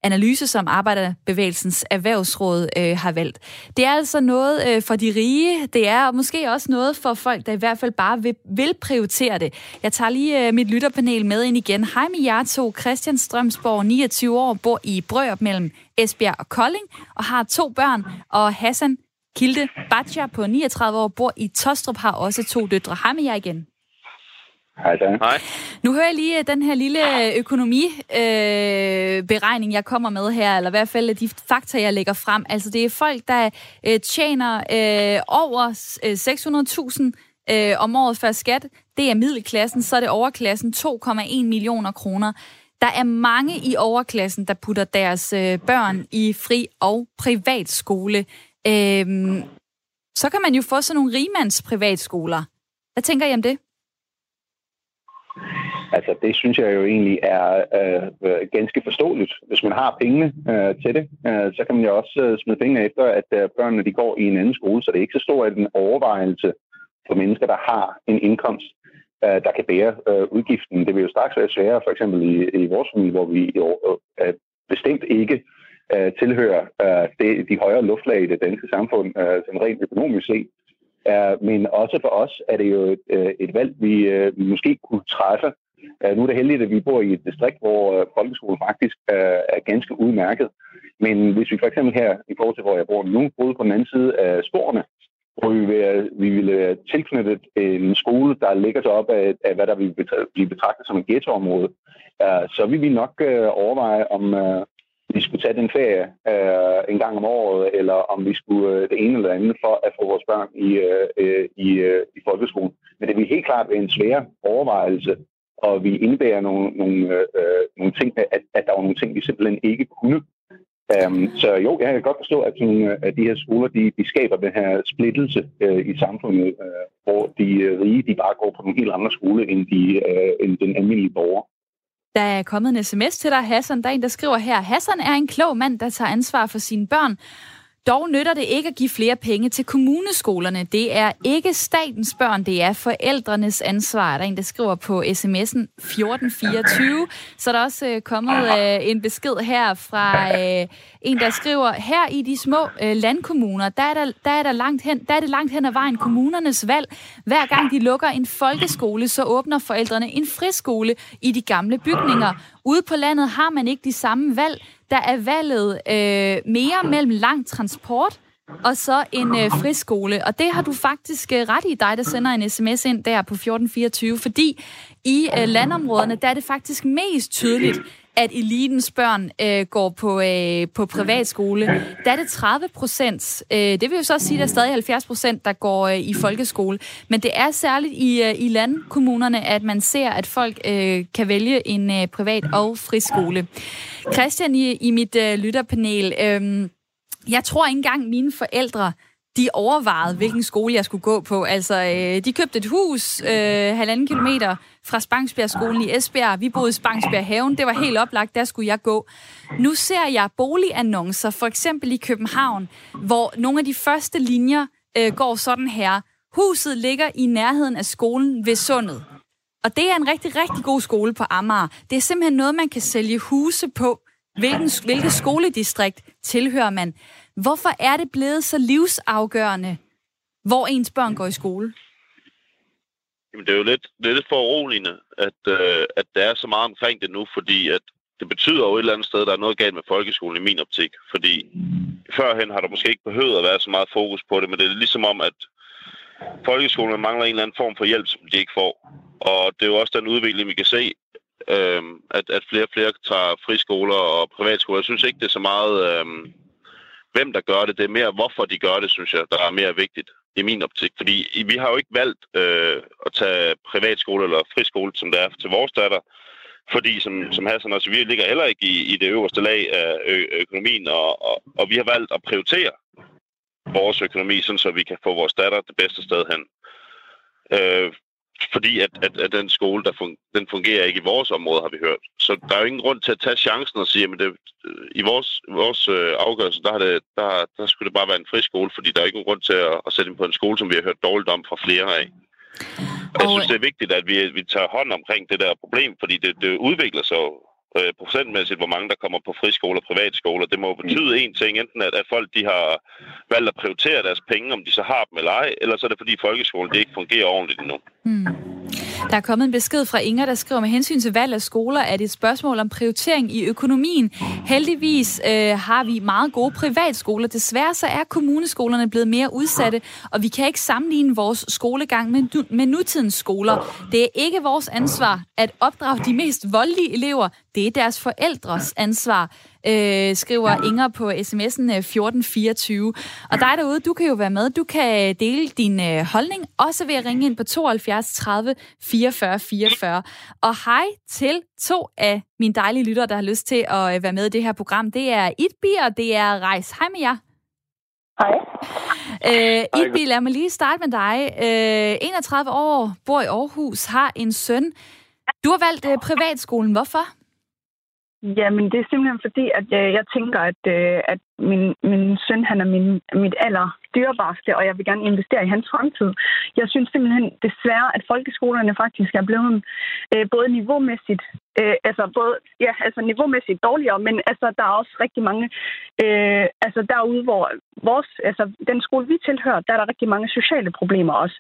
analyse, som Arbejderbevægelsens Erhvervsråd øh, har valgt. Det er altså noget øh, for de rige. Det er måske også noget for folk, der i hvert fald bare vil, vil prioritere det. Jeg tager lige øh, mit lytterpanel med ind igen. Hej med jer to. Christian Strømsborg, 29 år, bor i Brørup mellem Esbjerg og Kolding, og har to børn. Og Hassan Kilde Batja på 39 år bor i Tostrup, har også to døtre. Hej med jer igen. Hej da. Hej. Nu hører jeg lige øh, den her lille økonomiberegning, øh, jeg kommer med her, eller i hvert fald de fakta, jeg lægger frem. Altså det er folk, der øh, tjener øh, over 600.000 øh, om året før skat. Det er middelklassen, så er det overklassen 2,1 millioner kroner. Der er mange i overklassen, der putter deres øh, børn i fri- og privatskole. Øhm, så kan man jo få sådan nogle rimands privatskoler. Hvad tænker I om det? Altså, det synes jeg jo egentlig er øh, ganske forståeligt. Hvis man har pengene øh, til det, øh, så kan man jo også øh, smide pengene efter, at øh, børnene de går i en anden skole, så det er ikke så stor en overvejelse for mennesker, der har en indkomst, øh, der kan bære øh, udgiften. Det vil jo straks være sværere, for eksempel i, i vores familie, hvor vi jo øh, bestemt ikke øh, Øh, tilhører øh, det, de højere luftlag i det danske samfund, øh, som rent økonomisk set. Øh, men også for os er det jo et, øh, et valg, vi øh, måske kunne træffe. Øh, nu er det heldigt, at vi bor i et distrikt, hvor øh, folkeskolen faktisk øh, er ganske udmærket. Men hvis vi for eksempel her, i forhold til hvor jeg bor nu, boede på den anden side af sporene, hvor vi, vil, vi ville tilknytte en skole, der ligger så op af, af hvad der vil blive betragtet som et ghettoområde, uh, så vil vi nok uh, overveje, om, uh, vi skulle tage den ferie øh, en gang om året, eller om vi skulle øh, det ene eller andet for at få vores børn i, øh, øh i, øh, i folkeskolen. Men det vil helt klart være en svær overvejelse, og vi indebærer nogle, nogle, øh, nogle ting, at, at der var nogle ting, vi simpelthen ikke kunne. Um, så jo, jeg kan godt forstå, at, sådan, øh, at de her skoler, de, de skaber den her splittelse øh, i samfundet, øh, hvor de øh, rige, de bare går på nogle helt andre skole, end, de, øh, end den almindelige borger. Der er kommet en sms til dig, Hassan. Der er en, der skriver her, Hassan er en klog mand, der tager ansvar for sine børn. Dog nytter det ikke at give flere penge til kommuneskolerne. Det er ikke statens børn, det er forældrenes ansvar. Der er en, der skriver på sms'en 1424. Så er der også øh, kommet øh, en besked her fra øh, en, der skriver, her i de små øh, landkommuner, der er, der, der, er der langt hen, der er det langt hen ad vejen kommunernes valg. Hver gang de lukker en folkeskole, så åbner forældrene en friskole i de gamle bygninger. Ude på landet har man ikke de samme valg. Der er valget øh, mere mellem lang transport og så en øh, friskole. Og det har du faktisk øh, ret i dig, der sender en sms ind der på 1424, fordi i øh, landområderne, der er det faktisk mest tydeligt, at elitens børn øh, går på, øh, på privatskole. Der er det 30 procent. Øh, det vil jo så sige, at der er stadig 70 procent, der går øh, i folkeskole. Men det er særligt i, øh, i landkommunerne, at man ser, at folk øh, kan vælge en øh, privat og friskole. Christian i, i mit øh, lytterpanel, øh, jeg tror ikke engang mine forældre de overvejede, hvilken skole jeg skulle gå på. Altså, øh, de købte et hus øh, halvanden kilometer fra Spangsbjergskolen i Esbjerg. Vi boede i Spangsbjerg Haven. Det var helt oplagt, der skulle jeg gå. Nu ser jeg boligannoncer, for eksempel i København, hvor nogle af de første linjer øh, går sådan her. Huset ligger i nærheden af skolen ved Sundet. Og det er en rigtig, rigtig god skole på Amager. Det er simpelthen noget, man kan sælge huse på. Hvilken, hvilket skoledistrikt tilhører man? Hvorfor er det blevet så livsafgørende, hvor ens børn går i skole? Jamen, det er jo lidt, lidt foruroligende, at, øh, at der er så meget omkring det nu, fordi at det betyder jo et eller andet sted, at der er noget galt med folkeskolen i min optik. Fordi førhen har der måske ikke behøvet at være så meget fokus på det, men det er ligesom om, at folkeskolen mangler en eller anden form for hjælp, som de ikke får. Og det er jo også den udvikling, vi kan se, øh, at, at flere og flere tager friskoler og privatskoler. Jeg synes ikke, det er så meget, øh, hvem der gør det. Det er mere, hvorfor de gør det, synes jeg, der er mere vigtigt i min optik. Fordi vi har jo ikke valgt øh, at tage privatskole eller friskole, som det er til vores datter. Fordi, som, som Hassan også, vi ligger heller ikke i, i det øverste lag af ø- økonomien, og, og, og vi har valgt at prioritere vores økonomi, sådan så vi kan få vores datter det bedste sted hen. Øh, fordi at, at, at den skole, der fun, den fungerer ikke i vores område, har vi hørt. Så der er jo ingen grund til at tage chancen og sige, at det, i vores, vores øh, afgørelse, der, har det, der, der skulle det bare være en friskole, fordi der er ikke nogen grund til at, at sætte ind på en skole, som vi har hørt dårligt om fra flere af. Og jeg synes, det er vigtigt, at vi, vi tager hånd omkring det der problem, fordi det, det udvikler sig øh, procentmæssigt, hvor mange der kommer på friskoler og privatskoler. Det må betyde en ting, enten at, at folk de har valgt at prioritere deres penge, om de så har dem eller ej, eller så er det fordi folkeskolen det ikke fungerer ordentligt endnu. Hmm. Der er kommet en besked fra Inger, der skriver, med hensyn til valg af skoler, er det et spørgsmål om prioritering i økonomien. Heldigvis øh, har vi meget gode privatskoler. Desværre så er kommuneskolerne blevet mere udsatte, og vi kan ikke sammenligne vores skolegang med, med nutidens skoler. Det er ikke vores ansvar at opdrage de mest voldelige elever. Det er deres forældres ansvar øh, skriver Inger på sms'en 1424. Øh, og dig derude, du kan jo være med. Du kan dele din øh, holdning, også ved at ringe ind på 72 30 44 44. Og hej til to af mine dejlige lyttere, der har lyst til at øh, være med i det her program. Det er Itbi, og det er Rejs. Hej med jer. Hej. Øh, Itbi, lad mig lige starte med dig. Øh, 31 år, bor i Aarhus, har en søn. Du har valgt øh, privatskolen. Hvorfor? Jamen, det er simpelthen fordi, at jeg, øh, jeg tænker, at, øh, at min, min søn, han er min, mit aller dyrebarste, og jeg vil gerne investere i hans fremtid. Jeg synes simpelthen desværre, at folkeskolerne faktisk er blevet øh, både niveaumæssigt, øh, altså både, ja, altså niveaumæssigt dårligere, men altså, der er også rigtig mange, øh, altså derude, hvor vores, altså den skole, vi tilhører, der er der rigtig mange sociale problemer også.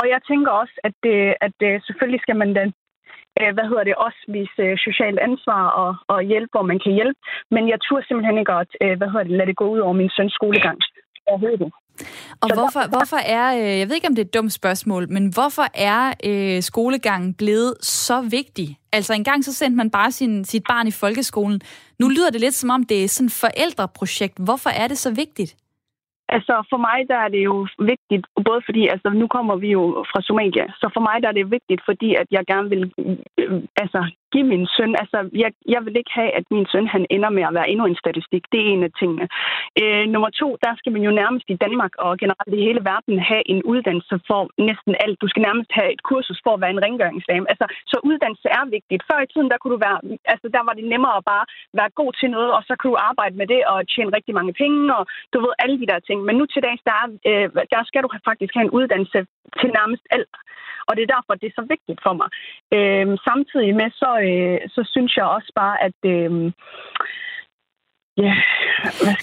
Og jeg tænker også, at, øh, at øh, selvfølgelig skal man da hvad hedder det, også vise øh, socialt ansvar og, og hjælpe, hvor man kan hjælpe. Men jeg tror simpelthen ikke at, øh, hvad hedder det, lade det gå ud over min søns skolegang. Overhovedet. Og hvorfor, hvorfor er, øh, jeg ved ikke om det er et dumt spørgsmål, men hvorfor er øh, skolegangen blevet så vigtig? Altså engang så sendte man bare sin, sit barn i folkeskolen. Nu lyder det lidt som om, det er sådan et forældreprojekt. Hvorfor er det så vigtigt? Altså for mig der er det jo vigtigt, både fordi altså nu kommer vi jo fra Somalia, så for mig der er det vigtigt, fordi at jeg gerne vil øh, altså give min søn, altså jeg, jeg vil ikke have, at min søn han ender med at være endnu en statistik. Det er en af tingene. Øh, nummer to, der skal man jo nærmest i Danmark og generelt i hele verden have en uddannelse for næsten alt. Du skal nærmest have et kursus for at være en rengøringsdame. Altså, så uddannelse er vigtigt. Før i tiden, der kunne du være, altså der var det nemmere at bare være god til noget, og så kunne du arbejde med det og tjene rigtig mange penge, og du ved alle de der ting. Men nu til dags, der, er, øh, der skal du faktisk have en uddannelse til nærmest alt. Og det er derfor, det er så vigtigt for mig. Øh, samtidig med, så, øh, så synes jeg også bare, at... Øh, Ja,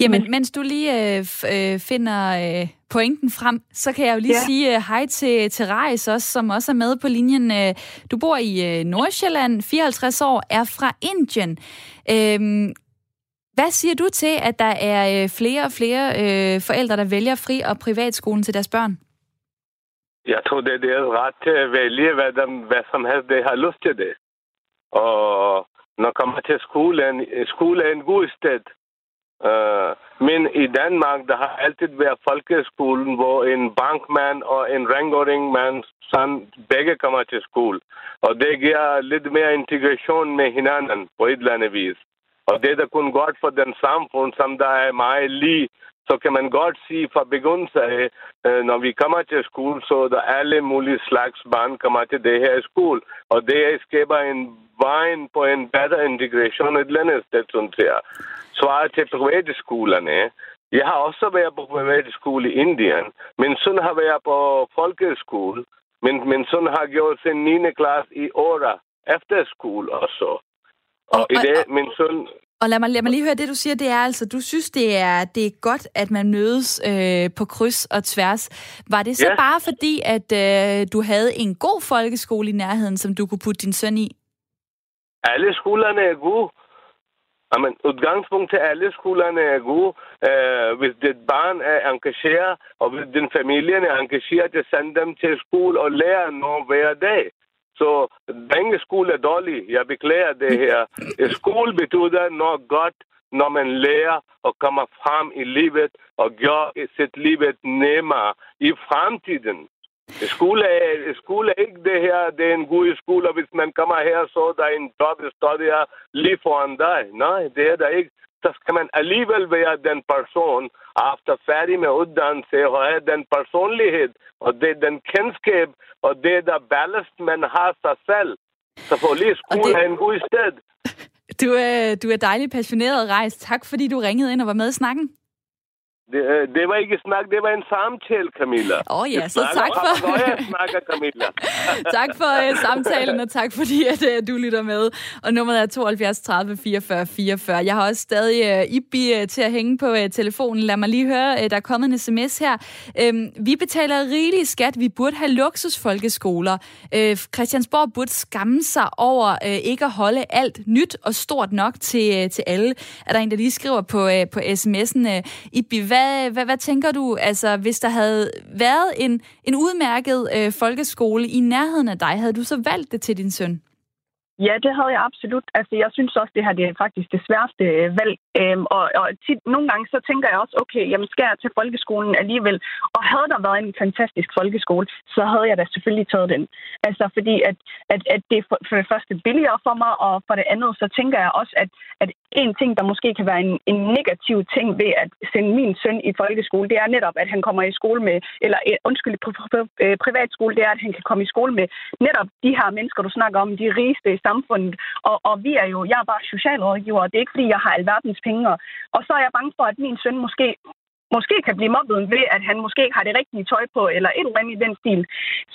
Jamen, mens du lige øh, øh, finder øh, pointen frem, så kan jeg jo lige ja. sige øh, hej til, til Reis også, som også er med på linjen. Øh, du bor i øh, Nordsjælland, 54 år, er fra Indien. Øh, hvad siger du til, at der er øh, flere og flere øh, forældre, der vælger fri- og privatskolen til deres børn? Jeg tror, det er deres ret til at vælge, hvad, de, hvad som helst de har lyst til det. Og når kommer til skolen, skole er en god sted. Uh, men i Danmark, der har altid været folkeskolen, hvor en bankmand og en rengøringmand, sådan begge kommer til skole. Og det giver lidt mere integration med hinanden på et eller andet vis. Og det der kun godt for den samfund, som der er meget lige så kan man godt sige fra begyndelsen af, øh, når vi kommer til skole, så der alle mulige slags børn kommer til det her skole. Og det skaber en vejen på en bedre integration et eller andet sted, synes jeg. Svaret til private skolerne. Jeg har også været på private skole i Indien. Min søn har været på folkeskole. Min, min søn har gjort sin 9. klasse i året efter skole også. Og, og i det, min søn og lad mig, lad mig lige høre det, du siger, det er altså, du synes, det er, det er godt, at man mødes øh, på kryds og tværs. Var det så ja. bare fordi, at øh, du havde en god folkeskole i nærheden, som du kunne putte din søn i? Alle skolerne er gode. Jamen, udgangspunktet til alle skolerne er gode. Uh, hvis dit barn er engageret, og hvis din familie er engageret, at sende dem til skole og lære noget hver dag. Så den skole er dårlig. Jeg beklager det her. Skole betyder noget godt, når man lærer og kommer frem i livet og gør sit livet nemmere i fremtiden. Skole er, skole er ikke det her, det er en god skole, og hvis man kommer her, så der er en job, står der lige foran dig. Nej, det er der ikke. Så skal man alligevel være den person, efter færdig med uddannelse, og have den personlighed, og det er den kendskab, og det er der ballast, man har sig selv. Så for lige skole det... er en god sted. Du er, du er dejligt passioneret, Rejs. Tak, fordi du ringede ind og var med i snakken. Det, øh, det var ikke snak, det var en samtale, Camilla. Åh oh, ja, så tak for... Jeg snakker, Camilla. tak for uh, samtalen, og tak fordi, at uh, du lytter med. Og nummeret er 72 30 44 44. Jeg har også stadig uh, Ibi uh, til at hænge på uh, telefonen. Lad mig lige høre, uh, der er kommet en sms her. Uh, vi betaler rigelig skat. Vi burde have luksusfolkeskoler. Uh, Christiansborg burde skamme sig over uh, ikke at holde alt nyt og stort nok til, uh, til alle. Er der en, der lige skriver på, uh, på sms'en, uh, Ibi, hvad hvad, hvad, hvad tænker du, altså hvis der havde været en, en udmærket øh, folkeskole i nærheden af dig, havde du så valgt det til din søn? Ja, det havde jeg absolut. Altså, jeg synes også, det her det er faktisk det sværeste øh, valg. Øhm, og og tit, nogle gange så tænker jeg også, okay, jamen skal jeg til folkeskolen alligevel? Og havde der været en fantastisk folkeskole, så havde jeg da selvfølgelig taget den. Altså, fordi at, at, at det er for, for det første billigere for mig, og for det andet, så tænker jeg også, at, at en ting, der måske kan være en, en negativ ting ved at sende min søn i folkeskole, det er netop, at han kommer i skole med, eller øh, undskyld, på, på, på på privatskole, det er, at han kan komme i skole med netop de her mennesker, du snakker om, de rigeste samfundet. Og, og vi er jo, jeg er bare socialrådgiver, og det er ikke, fordi jeg har alverdens penge. Og så er jeg bange for, at min søn måske måske kan blive mobbet ved, at han måske ikke har det rigtige tøj på, eller et eller andet i den stil.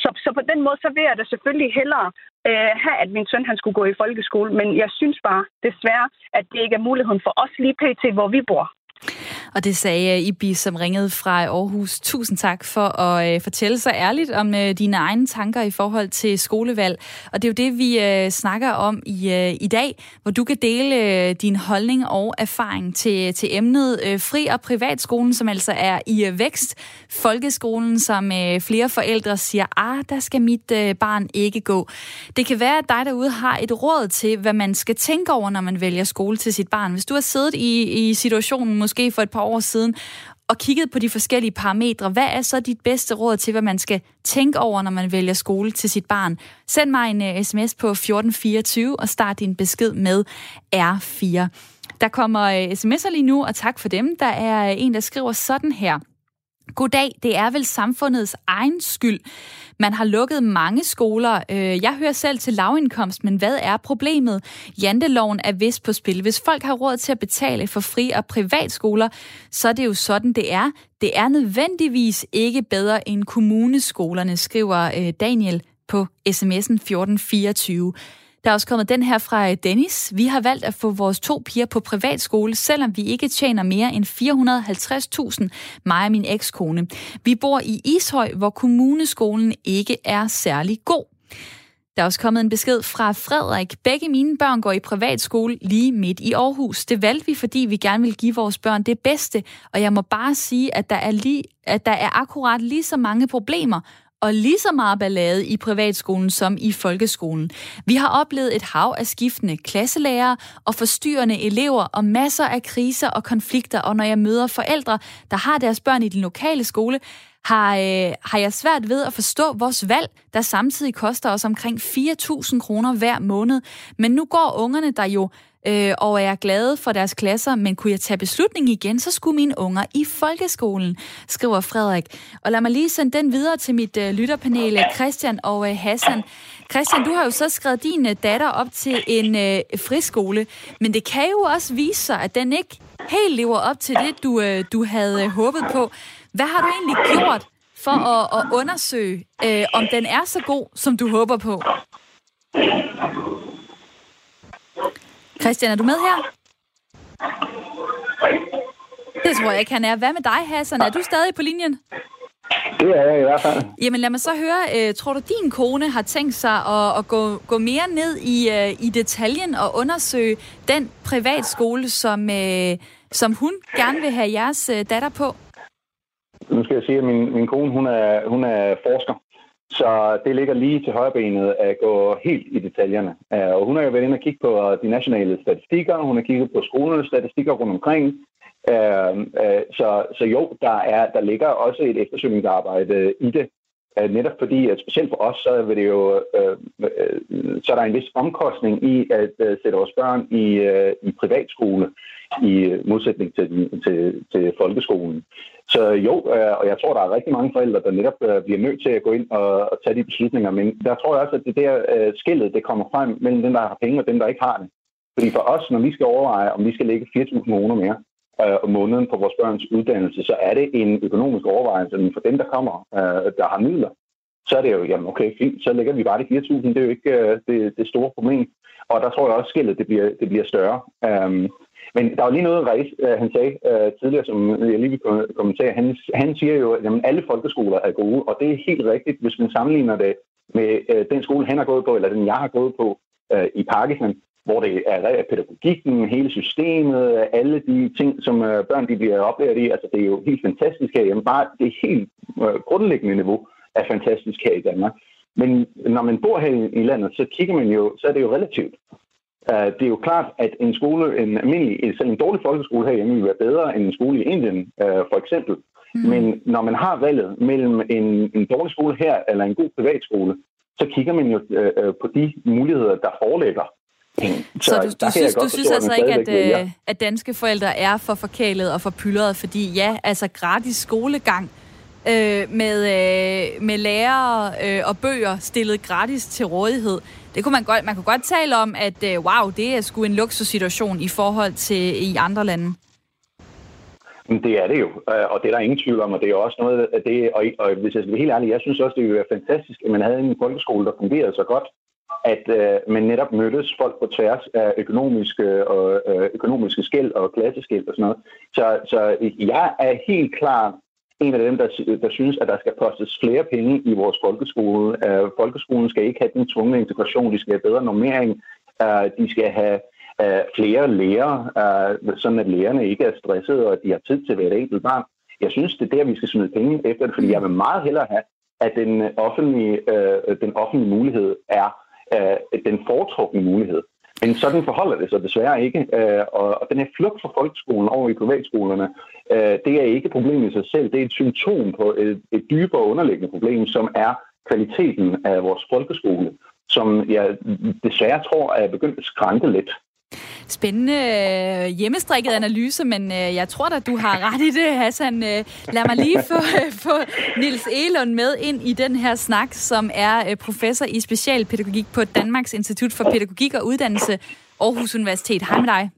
Så, så på den måde, så vil jeg da selvfølgelig hellere øh, have, at min søn han skulle gå i folkeskole, men jeg synes bare desværre, at det ikke er muligheden for os lige pt., hvor vi bor. Og det sagde Ibi, som ringede fra Aarhus. Tusind tak for at øh, fortælle så ærligt om øh, dine egne tanker i forhold til skolevalg. Og det er jo det, vi øh, snakker om i, øh, i dag, hvor du kan dele øh, din holdning og erfaring til, til emnet øh, fri- og privatskolen, som altså er i øh, vækst. Folkeskolen, som øh, flere forældre siger, ah, der skal mit øh, barn ikke gå. Det kan være, at dig derude har et råd til, hvad man skal tænke over, når man vælger skole til sit barn. Hvis du har siddet i, i situationen måske for et par år siden, og kigget på de forskellige parametre. Hvad er så dit bedste råd til, hvad man skal tænke over, når man vælger skole til sit barn? Send mig en øh, uh, sms på 1424 og start din besked med R4. Der kommer øh, uh, sms'er lige nu, og tak for dem. Der er uh, en, der skriver sådan her. Goddag, det er vel samfundets egen skyld. Man har lukket mange skoler. Øh, jeg hører selv til lavindkomst, men hvad er problemet? Janteloven er vist på spil. Hvis folk har råd til at betale for fri- og privatskoler, så er det jo sådan, det er. Det er nødvendigvis ikke bedre end kommuneskolerne, skriver øh, Daniel på sms'en 1424. Der er også kommet den her fra øh, Dennis. Vi har valgt at få vores to piger på privatskole, selvom vi ikke tjener mere end 450.000, mig og min ekskone. Vi bor i Ishøj, hvor kommuneskolen ikke er særlig god. Der er også kommet en besked fra Frederik. Begge mine børn går i privatskole lige midt i Aarhus. Det valgte vi, fordi vi gerne vil give vores børn det bedste. Og jeg må bare sige, at der er, lige, at der er akkurat lige så mange problemer og lige så meget ballade i privatskolen som i folkeskolen. Vi har oplevet et hav af skiftende klasselærere og forstyrrende elever og masser af kriser og konflikter, og når jeg møder forældre, der har deres børn i den lokale skole, har, øh, har jeg svært ved at forstå vores valg, der samtidig koster os omkring 4.000 kroner hver måned. Men nu går ungerne der jo øh, og er glade for deres klasser, men kunne jeg tage beslutning igen, så skulle mine unger i folkeskolen, skriver Frederik. Og lad mig lige sende den videre til mit øh, lytterpanel, Christian og øh, Hassan. Christian, du har jo så skrevet din øh, datter op til en øh, friskole, men det kan jo også vise sig, at den ikke helt lever op til det, du, øh, du havde øh, håbet på. Hvad har du egentlig gjort for at, at undersøge, øh, om den er så god, som du håber på? Christian, er du med her? Det tror jeg ikke, han er. Hvad med dig, Hassan? Er du stadig på linjen? Det er jeg i hvert fald. Jamen lad mig så høre, øh, tror du din kone har tænkt sig at, at gå, gå mere ned i, øh, i detaljen og undersøge den privatskole, som, øh, som hun gerne vil have jeres øh, datter på? Nu skal jeg sige, at min, min kone hun er, hun er forsker. Så det ligger lige til højrebenet at gå helt i detaljerne. Øh, og hun har jo været inde og kigge på øh, de nationale statistikker, hun har kigget på skolernes statistikker rundt omkring. Øh, så, så jo, der, er, der ligger også et eftersøgningsarbejde i det. Uh, netop fordi, at specielt for os, så, vil det jo, øh, øh, så er der en vis omkostning i at øh, sætte vores børn i, øh, i privatskole i modsætning til, til, til folkeskolen. Så jo, øh, og jeg tror, der er rigtig mange forældre, der netop øh, bliver nødt til at gå ind og, og tage de beslutninger. Men der tror jeg også, at det der øh, skillet, det kommer frem mellem dem, der har penge og dem, der ikke har det. Fordi for os, når vi skal overveje, om vi skal lægge 4.000 kroner mere øh, om måneden på vores børns uddannelse, så er det en økonomisk overvejelse. Men for dem, der kommer, øh, der har midler, så er det jo, jamen okay, fint, så lægger vi bare de 4.000. Det er jo ikke øh, det, det store problem. Og der tror jeg også, skillet det bliver, det bliver større. Øhm, men der var lige noget, Reis, øh, han sagde øh, tidligere, som jeg lige vil kommentere. Han, han siger jo, at jamen, alle folkeskoler er gode, og det er helt rigtigt, hvis man sammenligner det med øh, den skole, han har gået på, eller den, jeg har gået på i Pakistan, hvor det er pædagogikken, hele systemet, alle de ting, som uh, børn de bliver oplært i. Altså, det er jo helt fantastisk her. Jamen, bare det helt uh, grundlæggende niveau er fantastisk her i Danmark. Men når man bor her i landet, så kigger man jo, så er det jo relativt. Uh, det er jo klart, at en skole, en almindelig, selv en dårlig folkeskole herhjemme, vil være bedre end en skole i Indien, for eksempel. Mm. Men når man har valget mellem en, en dårlig skole her eller en god privatskole, så kigger man jo uh, på de muligheder, der foreligger. Så, så du, du, synes, du synes altså ikke, at, uh, at danske forældre er for forkælet og for pyldret, fordi ja, altså gratis skolegang øh, med, øh, med lærere øh, og bøger stillet gratis til rådighed. Det kunne man godt, man kunne godt tale om, at øh, wow, det er sgu en luksussituation i forhold til i andre lande. Det er det jo, øh, og det er der ingen tvivl om, og det er også noget af det, og, og hvis jeg skal være helt ærlig, jeg synes også, det ville være fantastisk, at man havde en folkeskole, der fungerede så godt, at øh, man netop mødtes folk på tværs af økonomiske og øh, økonomiske skæld og klasseskæld og sådan noget. Så, så jeg er helt klart en af dem, der, der synes, at der skal postes flere penge i vores folkeskole. Øh, folkeskolen skal ikke have den tvungne integration, de skal have bedre normering, øh, de skal have øh, flere lærere, øh, sådan at lærerne ikke er stressede, og at de har tid til hvert enkelt barn. Jeg synes, det er der, vi skal smide penge efter det, fordi jeg vil meget hellere have, at den offentlige, øh, den offentlige mulighed er uh, den foretrukne mulighed. Men sådan forholder det sig desværre ikke. Øh, og, og den her flugt fra folkeskolen over i privatskolerne, øh, det er ikke et problem i sig selv. Det er et symptom på et, et dybere underliggende problem, som er kvaliteten af vores folkeskole, som jeg desværre tror er begyndt at skrænke lidt. Spændende øh, hjemmestrikket analyse, men øh, jeg tror da, du har ret i det, Hassan. Øh, lad mig lige få, få Nils Elund med ind i den her snak, som er professor i specialpædagogik på Danmarks Institut for Pædagogik og Uddannelse, Aarhus Universitet. Hej med dig.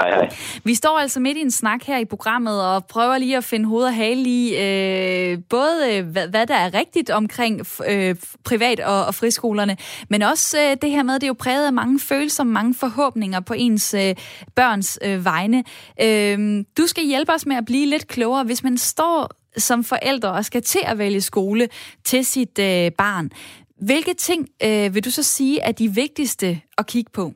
Hej, hej. Vi står altså midt i en snak her i programmet og prøver lige at finde hoved og hale i øh, både øh, hvad, hvad der er rigtigt omkring øh, privat- og, og friskolerne, men også øh, det her med, at det er jo præget af mange følelser, mange forhåbninger på ens øh, børns øh, vegne. Øh, du skal hjælpe os med at blive lidt klogere, hvis man står som forældre og skal til at vælge skole til sit øh, barn. Hvilke ting øh, vil du så sige er de vigtigste at kigge på?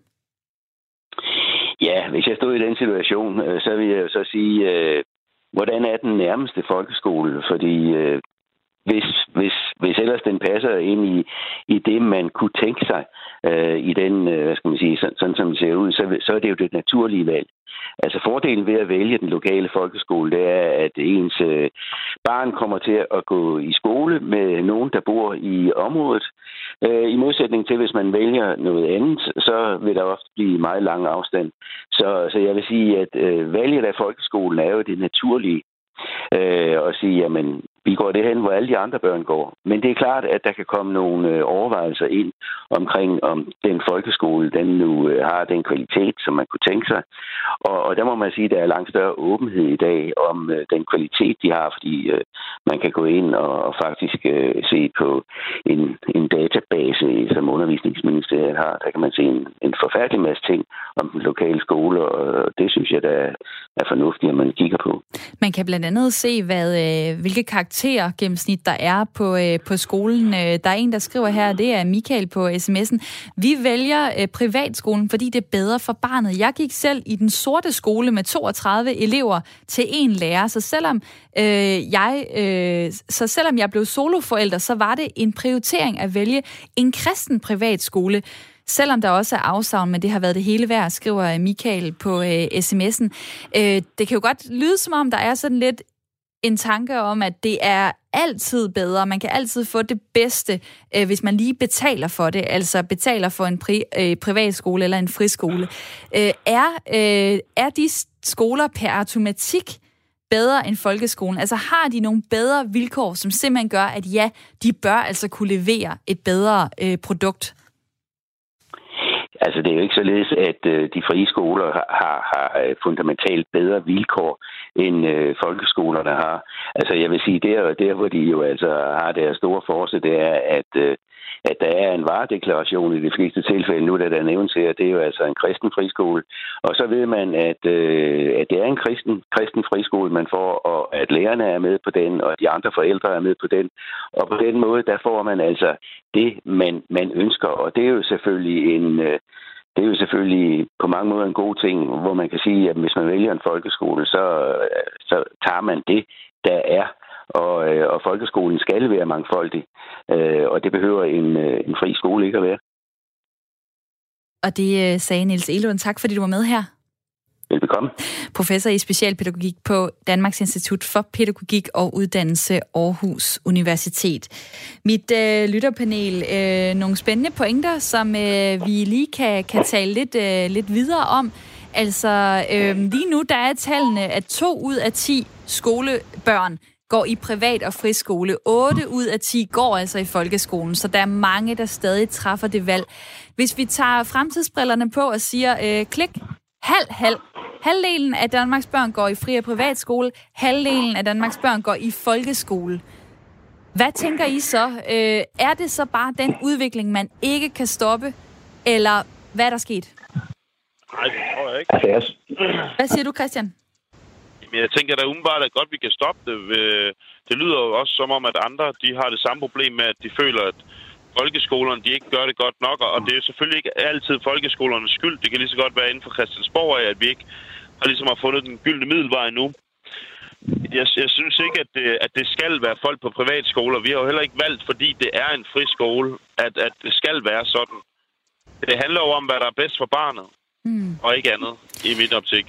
Ja, hvis jeg stod i den situation, øh, så vil jeg jo så sige, øh, hvordan er den nærmeste folkeskole? Fordi øh, hvis, hvis, hvis ellers den passer ind i, i det, man kunne tænke sig øh, i den, øh, hvad skal man sige, sådan, sådan som det ser ud, så, så er det jo det naturlige valg. Altså fordelen ved at vælge den lokale folkeskole, det er, at ens øh, barn kommer til at gå i skole med nogen, der bor i området. Øh, I modsætning til, hvis man vælger noget andet, så vil der ofte blive meget lang afstand. Så, så jeg vil sige, at øh, valget af folkeskolen er jo det naturlige. Øh, og sige, jamen, vi går det hen, hvor alle de andre børn går. Men det er klart, at der kan komme nogle øh, overvejelser ind omkring, om den folkeskole, den nu øh, har den kvalitet, som man kunne tænke sig. Og, og der må man sige, at der er langt større åbenhed i dag om øh, den kvalitet, de har, fordi øh, man kan gå ind og, og faktisk øh, se på en, en database, som undervisningsministeriet har. Der kan man se en, en forfærdelig masse ting om den lokale skole, og det synes jeg, der er fornuftigt, at man kigger på. Man kan blandt andet se, hvad, øh, hvilke karakterer karaktergennemsnit, der er på, øh, på skolen. Øh, der er en, der skriver her, det er Michael på sms'en. Vi vælger øh, privatskolen, fordi det er bedre for barnet. Jeg gik selv i den sorte skole med 32 elever til en lærer, så selvom øh, jeg, øh, så selvom jeg blev soloforælder, så var det en prioritering at vælge en kristen privatskole. Selvom der også er afsavn, men det har været det hele værd, skriver Michael på øh, sms'en. Øh, det kan jo godt lyde som om, der er sådan lidt en tanke om, at det er altid bedre. Man kan altid få det bedste, øh, hvis man lige betaler for det, altså betaler for en pri, øh, privatskole eller en friskole. Øh, er, øh, er de skoler per automatik bedre end folkeskolen? Altså har de nogle bedre vilkår, som simpelthen gør, at ja, de bør altså kunne levere et bedre øh, produkt? Altså, det er jo ikke således, at øh, de frie skoler har, har, øh, fundamentalt bedre vilkår, end øh, folkeskolerne har. Altså, jeg vil sige, der, der hvor de jo altså har deres store force, det er, at øh, at der er en varedeklaration i de fleste tilfælde nu, da der nævnes her, det er jo altså en kristen friskole. Og så ved man, at, øh, at det er en kristen, kristen friskole, man får, og at lærerne er med på den, og de andre forældre er med på den. Og på den måde, der får man altså det, man, man ønsker. Og det er jo selvfølgelig en... Øh, det er jo selvfølgelig på mange måder en god ting, hvor man kan sige, at hvis man vælger en folkeskole, så, øh, så tager man det, der er og, øh, og folkeskolen skal være mangfoldig, øh, og det behøver en, øh, en fri skole ikke at være. Og det øh, sagde Niels Elund. Tak fordi du var med her. Velbekomme. Professor i specialpædagogik på Danmarks Institut for Pædagogik og Uddannelse Aarhus Universitet. Mit øh, lytterpanel, øh, nogle spændende pointer, som øh, vi lige kan, kan tale lidt, øh, lidt videre om. Altså, øh, lige nu der er tallene, at to ud af 10 skolebørn går i privat og friskole. 8 ud af 10 går altså i folkeskolen, så der er mange, der stadig træffer det valg. Hvis vi tager fremtidsbrillerne på og siger øh, klik, halv, halv. Halvdelen af Danmarks børn går i fri- og privatskole, halvdelen af Danmarks børn går i folkeskole. Hvad tænker I så? Øh, er det så bare den udvikling, man ikke kan stoppe, eller hvad er der sket? Nej, det tror jeg ikke. Altså, hvad siger du, Christian? Men jeg tænker da umiddelbart, at godt vi kan stoppe det. Det lyder jo også som om, at andre de har det samme problem med, at de føler, at folkeskolerne de ikke gør det godt nok. Og det er selvfølgelig ikke altid folkeskolernes skyld. Det kan lige så godt være inden for Christiansborg at vi ikke har ligesom har fundet den gyldne middelvej nu. Jeg, jeg synes ikke, at det, at det skal være folk på privatskoler. Vi har jo heller ikke valgt, fordi det er en fri skole, at, at det skal være sådan. Det handler jo om, hvad der er bedst for barnet, mm. og ikke andet, i mit optik.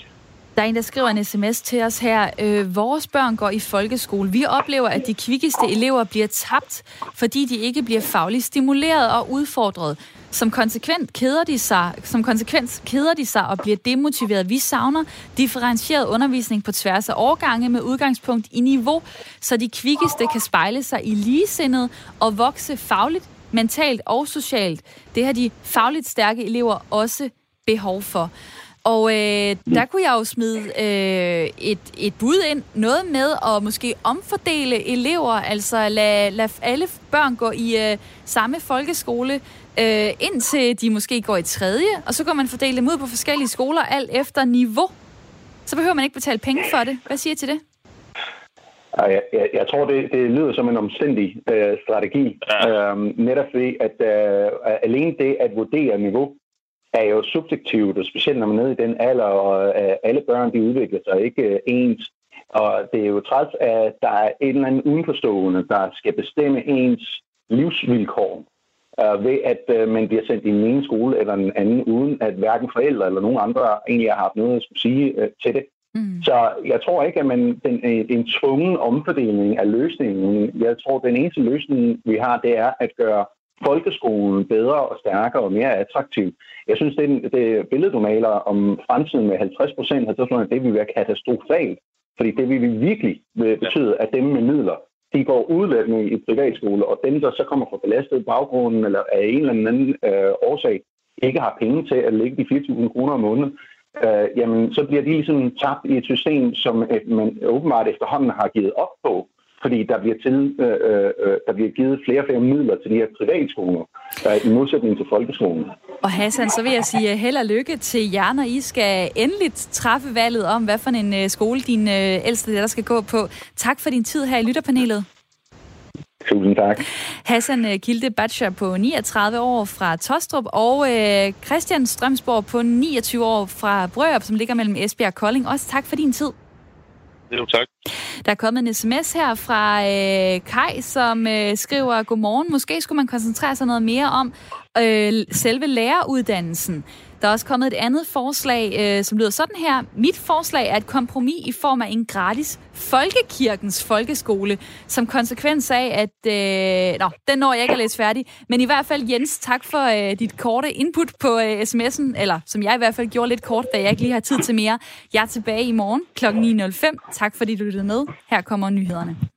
Der er en, der skriver en sms til os her. Øh, vores børn går i folkeskole. Vi oplever, at de kvikkeste elever bliver tabt, fordi de ikke bliver fagligt stimuleret og udfordret. Som konsekvent keder de sig, som konsekvens keder de sig og bliver demotiveret. Vi savner differentieret undervisning på tværs af årgange med udgangspunkt i niveau, så de kvikkeste kan spejle sig i ligesindet og vokse fagligt, mentalt og socialt. Det har de fagligt stærke elever også behov for. Og øh, der kunne jeg jo smide øh, et, et bud ind. Noget med at måske omfordele elever, altså lade, lad alle børn gå i øh, samme folkeskole, øh, indtil de måske går i tredje, og så kan man fordele dem ud på forskellige skoler, alt efter niveau. Så behøver man ikke betale penge for det. Hvad siger I til det? Jeg, jeg, jeg tror, det, det lyder som en omstændig øh, strategi. Ja. Øhm, netop fordi, at øh, alene det at vurdere niveau, er jo subjektivt, og specielt når man er nede i den alder, og uh, alle børn de udvikler sig ikke uh, ens. Og det er jo træt, at der er en eller anden udenforstående, der skal bestemme ens livsvilkår uh, ved at uh, man bliver sendt i en ene skole eller en anden, uden at hverken forældre eller nogen andre egentlig har haft noget at skulle sige til det. Mm. Så jeg tror ikke, at man den, en tvungen omfordeling af løsningen. Jeg tror, at den eneste løsning, vi har, det er at gøre folkeskolen bedre og stærkere og mere attraktiv. Jeg synes, det, det billede, du maler om fremtiden med 50 procent, det vil være katastrofalt. Fordi det vil virkelig betyde, at dem med midler, de går udlændende i privatskole, og dem, der så kommer fra belastet baggrunden eller af en eller anden øh, årsag, ikke har penge til at lægge de 4.000 kroner om måneden, øh, jamen så bliver de ligesom tabt i et system, som man åbenbart efterhånden har givet op på fordi der bliver, til, øh, øh, øh, der bliver givet flere og flere midler til de her privatskoler, øh, i modsætning til folkeskolen. Og Hassan, så vil jeg sige øh, held og lykke til jer, når I skal endeligt træffe valget om, hvad for en øh, skole din øh, ældste der skal gå på. Tak for din tid her i lytterpanelet. Tusind tak. Hassan Kilde Batcher på 39 år fra Tostrup, og øh, Christian Strømsborg på 29 år fra Brørup, som ligger mellem Esbjerg og Kolding. Også tak for din tid. Jo, tak. Der er kommet en sms her fra øh, Kai, som øh, skriver, Godmorgen, måske skulle man koncentrere sig noget mere om øh, selve læreruddannelsen. Der er også kommet et andet forslag, øh, som lyder sådan her. Mit forslag er et kompromis i form af en gratis folkekirkens folkeskole, som konsekvens af, at... Øh, nå, den når jeg ikke at læse færdig. Men i hvert fald, Jens, tak for øh, dit korte input på øh, sms'en, eller som jeg i hvert fald gjorde lidt kort, da jeg ikke lige har tid til mere. Jeg er tilbage i morgen kl. 9.05. Tak fordi du lyttede med. Her kommer nyhederne.